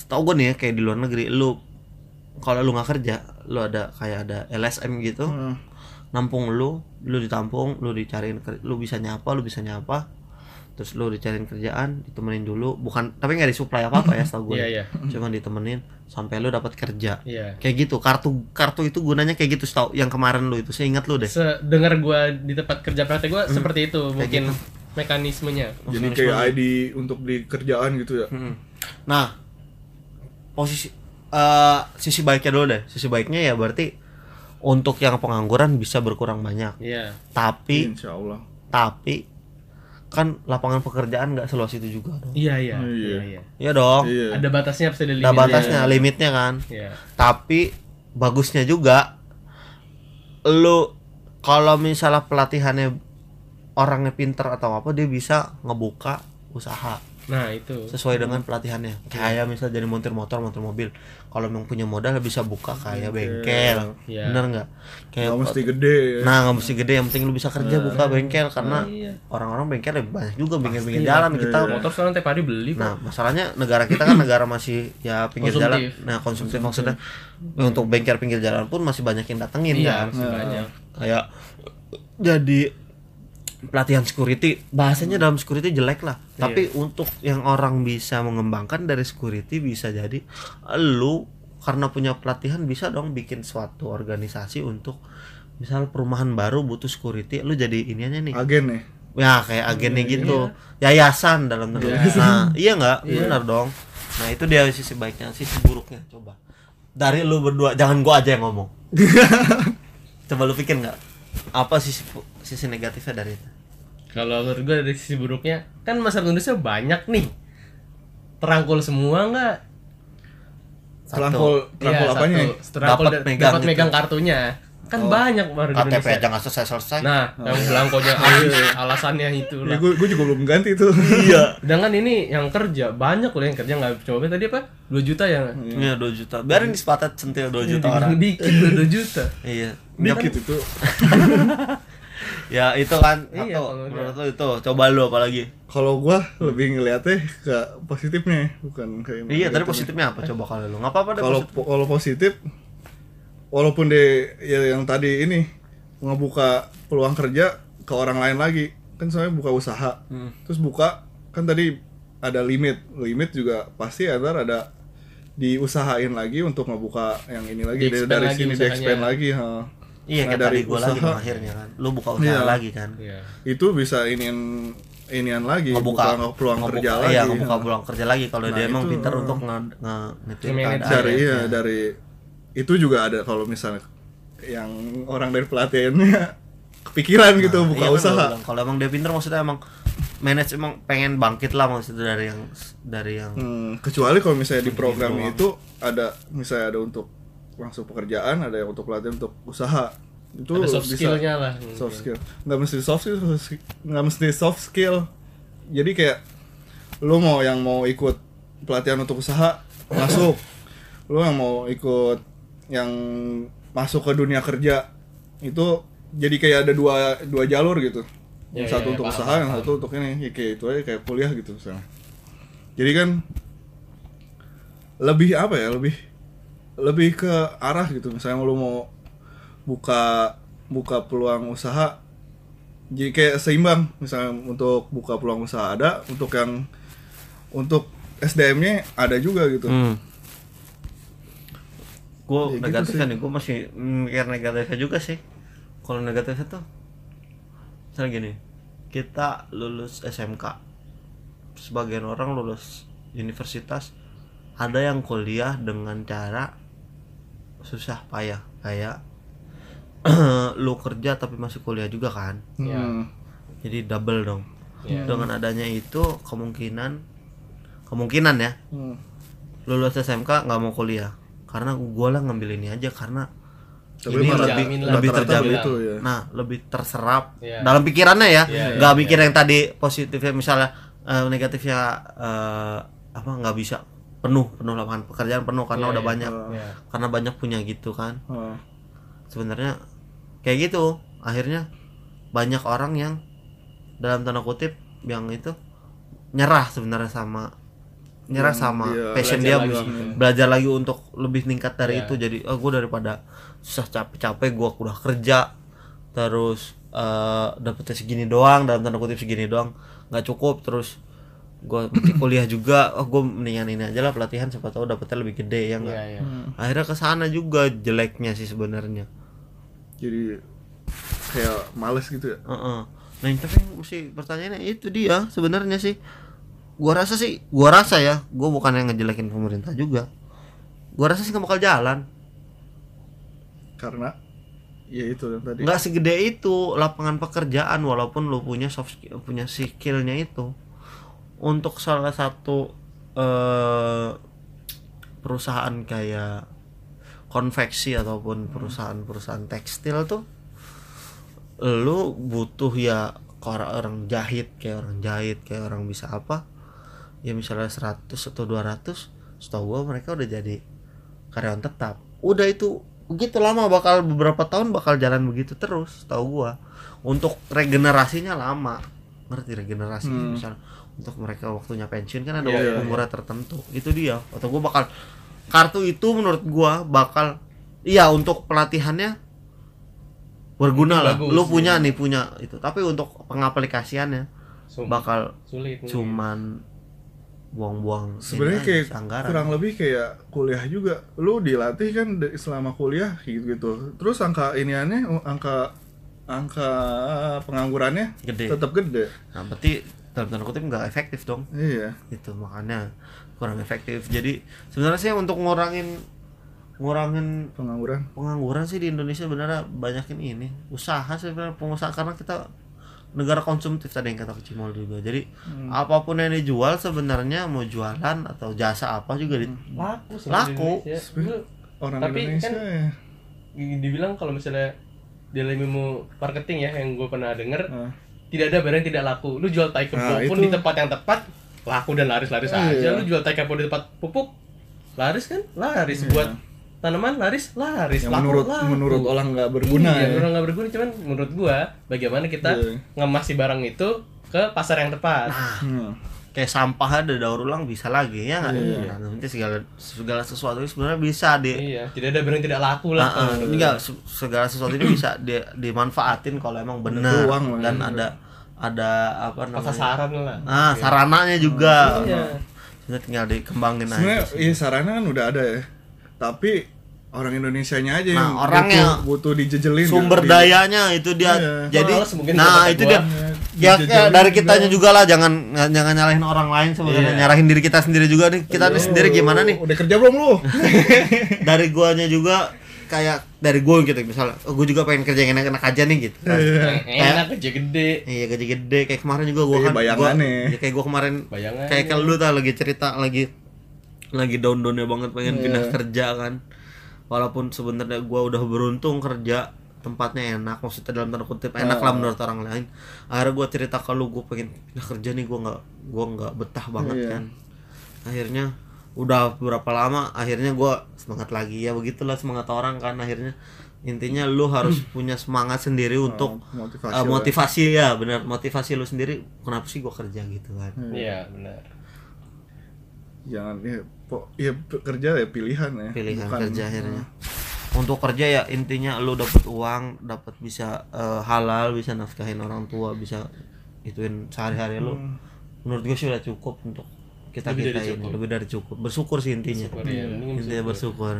tau gue nih ya kayak di luar negeri lu kalau lu nggak kerja lu ada kayak ada LSM gitu Hmm. nampung lu lu ditampung lu dicariin lu bisa nyapa lu bisa nyapa terus lu dicariin kerjaan ditemenin dulu bukan tapi nggak disuplai apa apa ya setahu gue Iya, iya. cuma ditemenin sampai lu dapat kerja Iya. kayak gitu kartu kartu itu gunanya kayak gitu setahu yang kemarin lu itu saya ingat lu deh Sedengar gua di tempat kerja praktek gua Hmm. seperti itu mungkin mekanismenya. jadi kayak ID untuk di kerjaan gitu ya Mm-mm. Nah, posisi eh sisi baiknya dulu deh. Sisi baiknya ya berarti untuk yang pengangguran bisa berkurang banyak. Iya. Tapi Insya Allah tapi kan lapangan pekerjaan nggak seluas itu juga dong Iya iya. Oh, iya. iya, iya. iya dong Iya. Ada batasnya pasti ada ada limitnya. batasnya limitnya kan Iya. tapi bagusnya juga lu kalau misalnya pelatihannya orangnya pinter atau apa dia bisa ngebuka usaha Nah, itu. sesuai dengan pelatihannya kayak misal jadi montir motor montir mobil kalau memang punya modal bisa buka kayak bengkel Iya. bener nggak kayak Nggak mesti gede ya. nah nggak mesti gede yang penting lu bisa kerja buka bengkel karena Iya. orang-orang bengkel lebih banyak juga pinggir-pinggir jalan kita Motor sekarang tiap hari beli kok. Nah, masalahnya negara kita kan negara masih ya pinggir jalan. Nah, konsumtif maksudnya ya untuk bengkel pinggir jalan pun masih banyak yang datengin Iya, kan. masih banyak. Kayak jadi pelatihan security bahasanya dalam security jelek lah. Tapi untuk yang orang bisa mengembangkan dari security bisa jadi lu karena punya pelatihan bisa dong bikin suatu organisasi untuk misal perumahan baru butuh security lu jadi iniannya nih. Agen nih. ya kayak agennya gitu. yayasan dalam tanda kutip. nah iya nggak? Benar dong. Nah itu dia sisi baiknya sisi buruknya. Coba. Dari lu berdua jangan gua aja yang ngomong. Coba lu pikir nggak? Apa sisi sisi negatifnya dari itu Kalau menurut gue dari sisi buruknya, kan masyarakat Indonesia banyak nih. Terangkul semua nggak? Terangkul terangkul Iya, apanya? satu. Terangkul Dapat da- megang dapat gitu. megang kartunya. Kan banyak warga KTP Indonesia. aja nggak selesai selesai Nah, yang belangkonya habis, alasannya itu Ya, gue, gue juga belum ganti itu. iya Sedangkan ini yang kerja banyak loh yang kerja nggak coba tadi apa? 2 juta ya? iya dua juta biarin di sepatat centil dua juta Dibilang orang dikit 2 juta. iya Dikit itu. ya itu kan Iya, satu. kalau menurut itu. Coba lu apalagi. Kalau gua lebih ngeliatnya ke positifnya, bukan kayak iya tadi positifnya apa? Coba kalau lu. Nggak apa-apa deh Kalau kalau positif, walaupun deh ya yang tadi ini ngebuka peluang kerja ke orang lain lagi, kan soalnya buka usaha, Hmm. terus buka kan tadi ada limit, limit juga pasti ada ada diusahain lagi untuk ngebuka yang ini lagi. Dari, Di-expand dari lagi sini di expand lagi, ha. Iya kayak dari tadi gua lagi dong akhirnya kan. Lu buka usaha Iya. lagi kan? Iya. itu bisa inian inian lagi ngebuka. buka peluang ngebuka- kerja iya, lagi. ngebuka ha. peluang kerja lagi. Kalau Nah, dia emang pintar untuk nge, nge dari iya dari itu juga ada kalau misalnya yang orang dari pelatihannya kepikiran gitu Nah, buka iya kan usaha kalau emang dia pintar maksudnya emang manage emang pengen bangkit lah maksudnya dari yang dari yang Hmm, kecuali kalau misalnya di program itu ada misalnya ada untuk langsung pekerjaan ada yang untuk pelatihan untuk usaha. Itu Ada soft skill-nya lah. soft skill. Nggak mesti soft skill nggak mesti soft skill. Jadi kayak lu mau yang mau ikut pelatihan untuk usaha masuk. Lu yang mau ikut yang masuk ke dunia kerja itu jadi kayak ada dua dua jalur gitu. Yang Ya, satu ya, untuk paham, usaha yang paham. satu untuk ini. Ya, kayak itu aja kayak kuliah gitu misalnya. Jadi kan lebih apa ya lebih lebih ke arah gitu. Misalnya lu mau buka buka peluang usaha jadi kayak seimbang. Misalnya untuk buka peluang usaha ada untuk yang untuk SDM-nya ada juga gitu. Hmm. gue Ya gitu negatifnya sih. nih gue masih mikir negatifnya juga sih. Kalau negatifnya tuh misalnya gini kita lulus SMK sebagian orang lulus universitas ada yang kuliah dengan cara susah payah kayak lu kerja tapi masih kuliah juga kan Iya. Hmm. jadi double dong Iya. dengan adanya itu kemungkinan kemungkinan ya Hmm. lulus SMK nggak mau kuliah karena gue lah ngambil ini aja karena Tapi ini lebih lah. lebih terjamin begitu ya. nah lebih terserap Iya. dalam pikirannya ya nggak iya, mikir yang tadi positifnya misalnya eh, negatifnya eh, apa nggak bisa penuh penuh lapangan pekerjaan penuh karena Iya, udah iya. banyak Iya. karena banyak punya gitu kan Oh. sebenarnya kayak gitu akhirnya banyak orang yang dalam tanda kutip yang itu nyerah sebenarnya sama nyerah Yang sama dia passion belajar dia lagi belajar, lagi untuk lebih meningkat dari Iya. itu jadi oh gue daripada susah capek-capek gue udah kerja terus eh dapetnya segini doang dalam tanda kutip segini doang nggak cukup terus gue kuliah juga oh gue mendingan ini aja lah pelatihan siapa tahu dapetnya lebih gede ya nggak Iya, iya. Hmm. akhirnya ke sana juga jeleknya sih sebenarnya jadi kayak males gitu ya Heeh. Nah, yang tapi mesti pertanyaannya itu dia sebenarnya sih. Gua rasa sih, gua rasa ya, gua bukan yang ngejelekin pemerintah juga. Gua rasa sih nggak bakal jalan. karena ya itu yang tadi nggak segede itu lapangan pekerjaan walaupun lu punya soft skill punya skillnya itu untuk salah satu eh, perusahaan kayak konveksi ataupun perusahaan-perusahaan tekstil tuh lu butuh ya orang orang jahit kayak orang jahit kayak orang bisa apa. Ya misalnya 100 atau 200 setahu gua mereka udah jadi karyawan tetap. Udah itu begitu lama bakal beberapa tahun bakal jalan begitu terus tahu gua. Untuk regenerasinya lama. Ngerti regenerasinya? Hmm. misalnya untuk mereka waktunya pensiun kan ada Iya, iya, umurnya tertentu. Itu dia. Atau gua bakal kartu itu menurut gua bakal iya untuk pelatihannya berguna lah. Bagus, lu punya iya. nih punya itu. Tapi untuk pengaplikasiannya Sum- bakal sulit cuman buang-buang sebenarnya ini kayak anggaran. kurang lebih kayak kuliah juga. Lu dilatih kan selama kuliah gitu. Gitu terus angka iniannya angka angka penganggurannya gede. tetap gede. Nah berarti dalam tanda kutip nggak efektif dong iya itu makanya kurang efektif jadi sebenarnya sih untuk ngurangin ngurangin pengangguran pengangguran sih di Indonesia benar banyakin ini usaha sebenarnya pengusaha karena kita negara konsumtif tadi yang kata Cimol juga jadi Hmm. apa pun yang dijual sebenarnya mau jualan atau jasa apa juga di, laku sih Laku. Indonesia. Lu- orang Tapi Indonesia kan- ya di- dibilang kalau misalnya dalam ilmu marketing ya yang gue pernah denger Ah. Tidak ada barang yang tidak laku lu jual tai Nah, kerbau pun itu. di tempat yang tepat laku dan laris-laris Iya. aja lu jual tai kerbau di tempat pupuk laris kan laris Iya. buat tanaman laris laris yang laku menurut laku. menurut orang nggak berguna iya, ya orang nggak berguna cuman menurut gua bagaimana kita Iya. ngemas si barang itu ke pasar yang tepat Hmm. kayak sampah ada daur ulang bisa lagi ya nggak Iya. nah, nanti segala segala sesuatu itu sebenarnya bisa di iya tidak ada barang yang tidak laku lah Ah, ah, enggak se- segala sesuatu ini bisa di, dimanfaatin kalau emang benar dan ya. ada ada apa namanya? sasaran lah. Ah sarananya juga. Iya. Sebenarnya tinggal dikembangin sebenarnya aja sih. iya sarana kan udah ada ya. Tapi orang Indonesianya aja yang Nah, orangnya. butuh, butuh dijejelin. Sumber. Di- dayanya itu dia. Iya. jadi mungkin nah itu gua. dia ya kayak dari juga. kitanya juga lah. Jangan jangan nyalahin orang lain sebenarnya. Iya. nyalahin diri kita sendiri juga nih. Kita nih sendiri gimana nih? Udah kerja belum lu? Dari guanya juga kayak dari gue gitu misalnya oh, gue juga pengen kerja yang enak-enak aja nih gitu Yang enak aja gede Iya gaji gede kayak kemarin juga gua Iya, kan gua, bayangannya. ya kayak gua kemarin Bayangannya. kayak kalau lu tau lagi cerita lagi lagi down-downnya banget pengen Iya. pindah kerja kan walaupun sebenarnya gua udah beruntung kerja tempatnya enak maksudnya dalam tanda kutip enak lah menurut orang lain akhirnya gua cerita ke lu gua pengen pindah kerja nih gua nggak gua nggak betah banget Iya. kan akhirnya udah beberapa lama akhirnya gua semangat lagi. Ya begitulah semangat orang kan akhirnya. Intinya lu harus punya semangat sendiri untuk motivasi Uh, motivasi ya benar. Motivasi lu sendiri kenapa sih gua kerja gitu kan? Iya benar. Jangan ya po, ya kerja ya pilihan ya. Pilihan Bukan- kerja akhirnya. untuk kerja ya intinya lu dapat uang dapat bisa uh, halal bisa nafkahin orang tua bisa ituin sehari-hari lu. Menurut gue sih udah cukup untuk kita Lebih kita dari ini. cukup. lebih dari cukup. Bersyukur sih intinya. Syukur, iya, mendingan intinya bersyukur.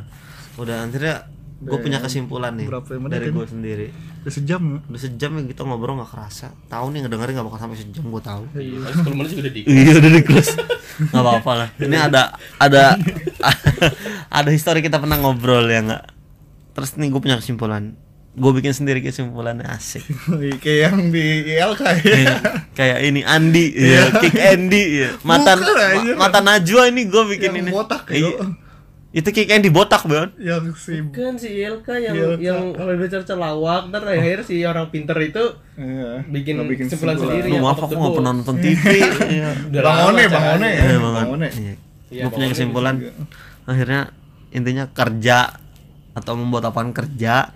Udah akhirnya gue punya kesimpulan nih dari gue sendiri. Udah sejam ya? udah sejam ya kita ngobrol nggak kerasa. Tahu nih ngedengerin nggak bakal sampai sejam gue tahu. Iya. Paling sepuluh menit juga udah di Iya udah di close. Gak apa-apa lah. Ini ada ada ada histori kita pernah ngobrol ya nggak. Terus nih gue punya kesimpulan. Gue bikin sendiri kesimpulannya asik. kayak yang di ILK ya Kayak- Kayak ini Andi, ya, Kick Andy, ya. Mata anjir. mata Najwa ini gue bikin yang ini. botak Iya. ya Itu Kick Andy botak, Bon. yang si kan si Ilka yang Ilka. yang kalau dia cerita lawak ntar akhir si orang pinter itu iya, bikin nggak kesimpulan sendiri. Lu Iya, maaf aku nggak pernah nonton TV. Iya. Udah Bang lama One, Bang. One. Iya, Bang banget. One. Iya. Iya, Gue Bang punya kesimpulan. Akhirnya intinya kerja atau membuat apaan kerja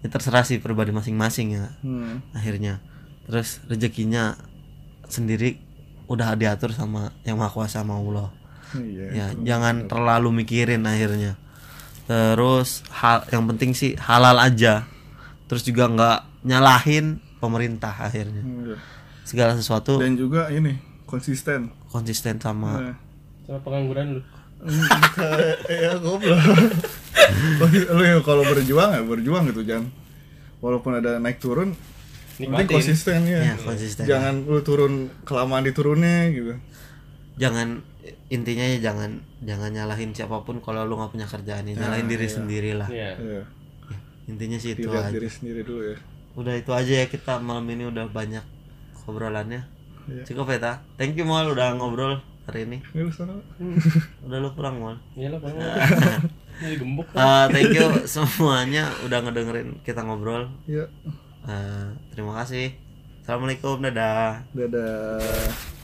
ya terserah sih pribadi masing-masing ya Hmm. akhirnya terus rezekinya sendiri udah diatur sama yang maha kuasa sama Allah Iya. ya jangan terlalu mikirin akhirnya terus hal yang penting sih halal aja terus juga nggak nyalahin pemerintah akhirnya Iya. segala sesuatu Dan juga ini konsisten. konsisten sama Nah. Sama pengangguran lu. Ya goblok. lu ya kalau berjuang ya berjuang gitu jangan walaupun ada naik turun penting Nikmatin. konsisten ya. ya konsisten Jangan lu turun kelamaan di turunnya gitu. jangan intinya ya jangan jangan nyalahin siapa pun kalau lu nggak punya kerjaan ya nyalahin diri sendiri lah Iya. Iya. intinya sih itu dilihat aja diri sendiri dulu ya udah itu aja ya kita malam ini udah banyak obrolannya Iya. cukup ya Ta? thank you mal udah ngobrol hari ini lu sana. udah lu pulang mal Iya lah, Bang. Ini gembok. Eh, thank you semuanya udah ngedengerin kita ngobrol Iya. Eh, terima kasih assalamualaikum dadah Dadah.